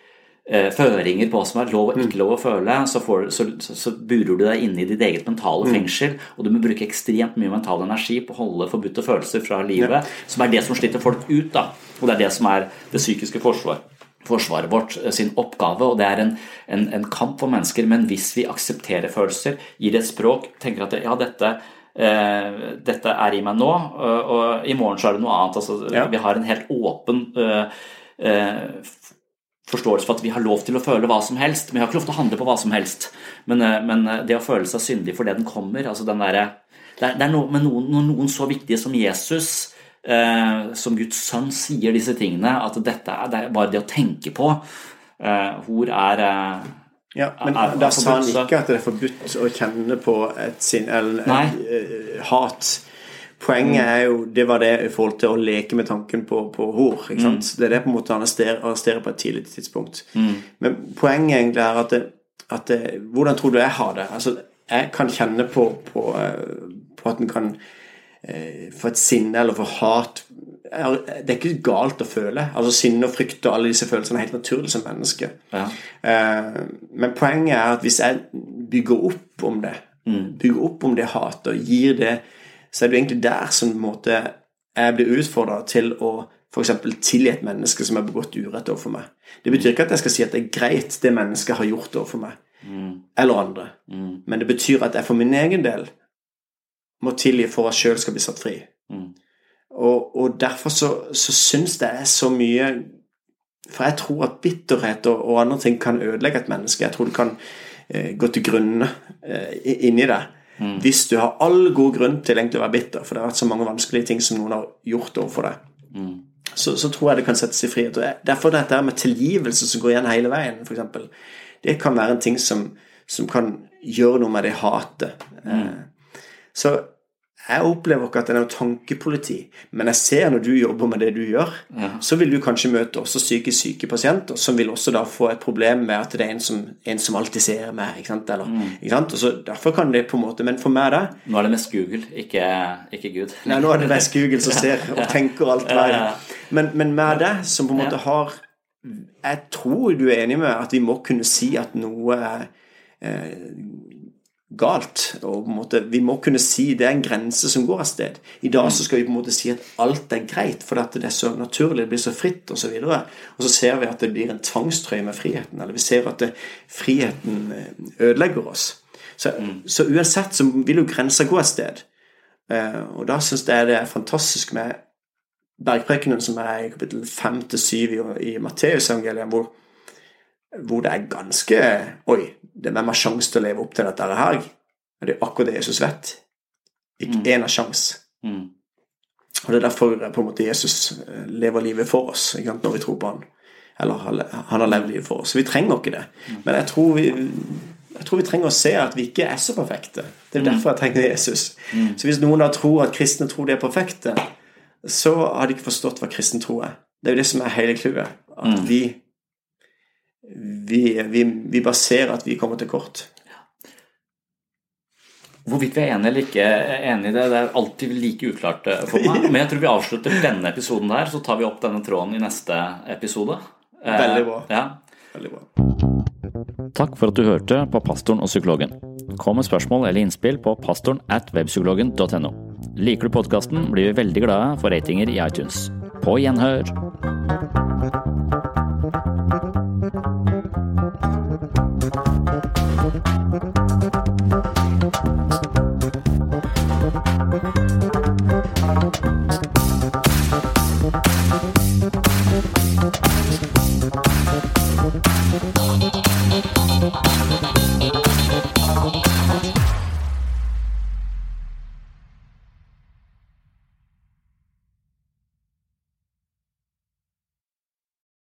eh, føringer på hva som er lov og ikke mm. lov å føle, så, får, så, så, burer du deg inne i ditt eget mentale mm. fengsel. Og du må bruke ekstremt mye mental energi på å holde forbudte følelser fra livet, ja. som er det som sliter folk ut. da. Og det er det som er det psykiske forsvar forsvaret vårt sin oppgave, og det er en, en, en, kamp for mennesker. Men hvis vi aksepterer følelser, gir det et språk, tenker at ja, dette dette er i meg nå, og i morgen så er det noe annet. Altså, ja. Vi har en helt åpen uh, forståelse for at vi har lov til å føle hva som helst. Men vi har ikke lov til å handle på hva som helst. Men, men det å føle seg syndig for det den kommer altså den der, Det er, det er noe, med noen, noen, så viktige som Jesus, som Guds sønn, sier disse tingene, at dette det er bare det å tenke på. hvor er ja, Men da sa han ikke at det er forbudt å kjenne på et sinn eller et, uh, hat. Poenget er jo Det var det i forhold til å leke med tanken på, på hor. ikke sant? Mm. Det er det på en måte han arresterer på et tidlig tidspunkt. Mm. Men poenget egentlig er at, det, at det, Hvordan tror du jeg har det? Altså, Jeg kan kjenne på, på, uh, på at en kan eh, få et sinne eller få hat det er ikke galt å føle. Altså Sinne og frykt og alle disse følelsene er helt naturlig som menneske. Ja. Eh, men poenget er at hvis jeg bygger opp om det, mm. bygger opp om det hatet og gir det, så er det egentlig der som måte, jeg blir utfordra til å f.eks. tilgi et menneske som har begått urett overfor meg. Det betyr ikke at jeg skal si at det er greit, det mennesket har gjort overfor meg. Mm. Eller andre. Mm. Men det betyr at jeg for min egen del må tilgi for at sjøl skal bli satt fri. Mm. Og, og derfor så, så syns det er så mye For jeg tror at bitterhet og, og, andre ting kan ødelegge et menneske. Jeg tror det kan eh, gå til grunne eh, inni det. Mm. Hvis du har all god grunn til egentlig å være bitter, for det har vært så mange vanskelige ting som noen har gjort overfor deg, mm. så, så, tror jeg det kan settes i frihet. Og derfor dette med tilgivelse som går igjen hele veien, f.eks., det kan være en ting som, som, kan gjøre noe med det hatet. Mm. Eh, så jeg opplever ikke at det er noe tankepoliti, men jeg ser når du jobber med det du gjør, ja. så vil du kanskje møte også psykisk syke pasienter som vil også da få et problem med at det er en som, en som alltid ser meg. ikke sant? Eller, mm. ikke sant? Og så Derfor kan det på en måte Men for meg, da Nå er det mest Google, ikke, ikke Gud. Nei, nå er det mest Google som ser *laughs* og tenker alt veien. Men, men med det, som på en måte har jeg tror du er enig med at vi må kunne si at noe eh, galt. og på en måte, Vi må kunne si det er en grense som går av sted. I dag så skal vi på en måte si at alt er greit, for at det er så naturlig, det blir så fritt osv. Og, så og så ser vi at det blir en tvangstrøye med friheten. Eller vi ser at det, friheten eh, ødelegger oss. Så, mm. så, uansett så vil jo grensa gå et sted. Uh, og da syns jeg det er fantastisk med bergprekenen som er i kapittel 5-7 i, i Matteusevangeliet, hvor, hvor det er ganske Oi, det har sjanse til å leve opp til dette her. Men det er akkurat det Jesus vet. Ikke én mm. har sjanse. Mm. Og det er derfor på en måte Jesus eh, lever livet for oss når vi tror på han. Eller han har levd livet for oss. Så vi trenger ikke det. Mm. Men jeg tror vi jeg tror vi trenger å se at vi ikke er så perfekte. Det er mm. derfor jeg trenger Jesus. Mm. Så hvis noen da tror at kristne tror de er perfekte, så har de ikke forstått hva kristen tro er. Det er jo det som er hele clouet. At mm. Vi, vi, vi, bare ser at vi kommer til kort. Hvorvidt vi er enige eller ikke enige i det, det er alltid like uklart eh, for meg. *laughs* Men jeg tror vi avslutter denne episoden der, så tar vi opp denne tråden i neste episode. Veldig bra. Eh, ja. Veldig bra. Takk for at du hørte på Pastoren og psykologen. Kom med spørsmål eller innspill på pastoren at webpsykologen.no. Liker du podkasten, blir vi veldig glade for ratinger i iTunes. På gjenhør!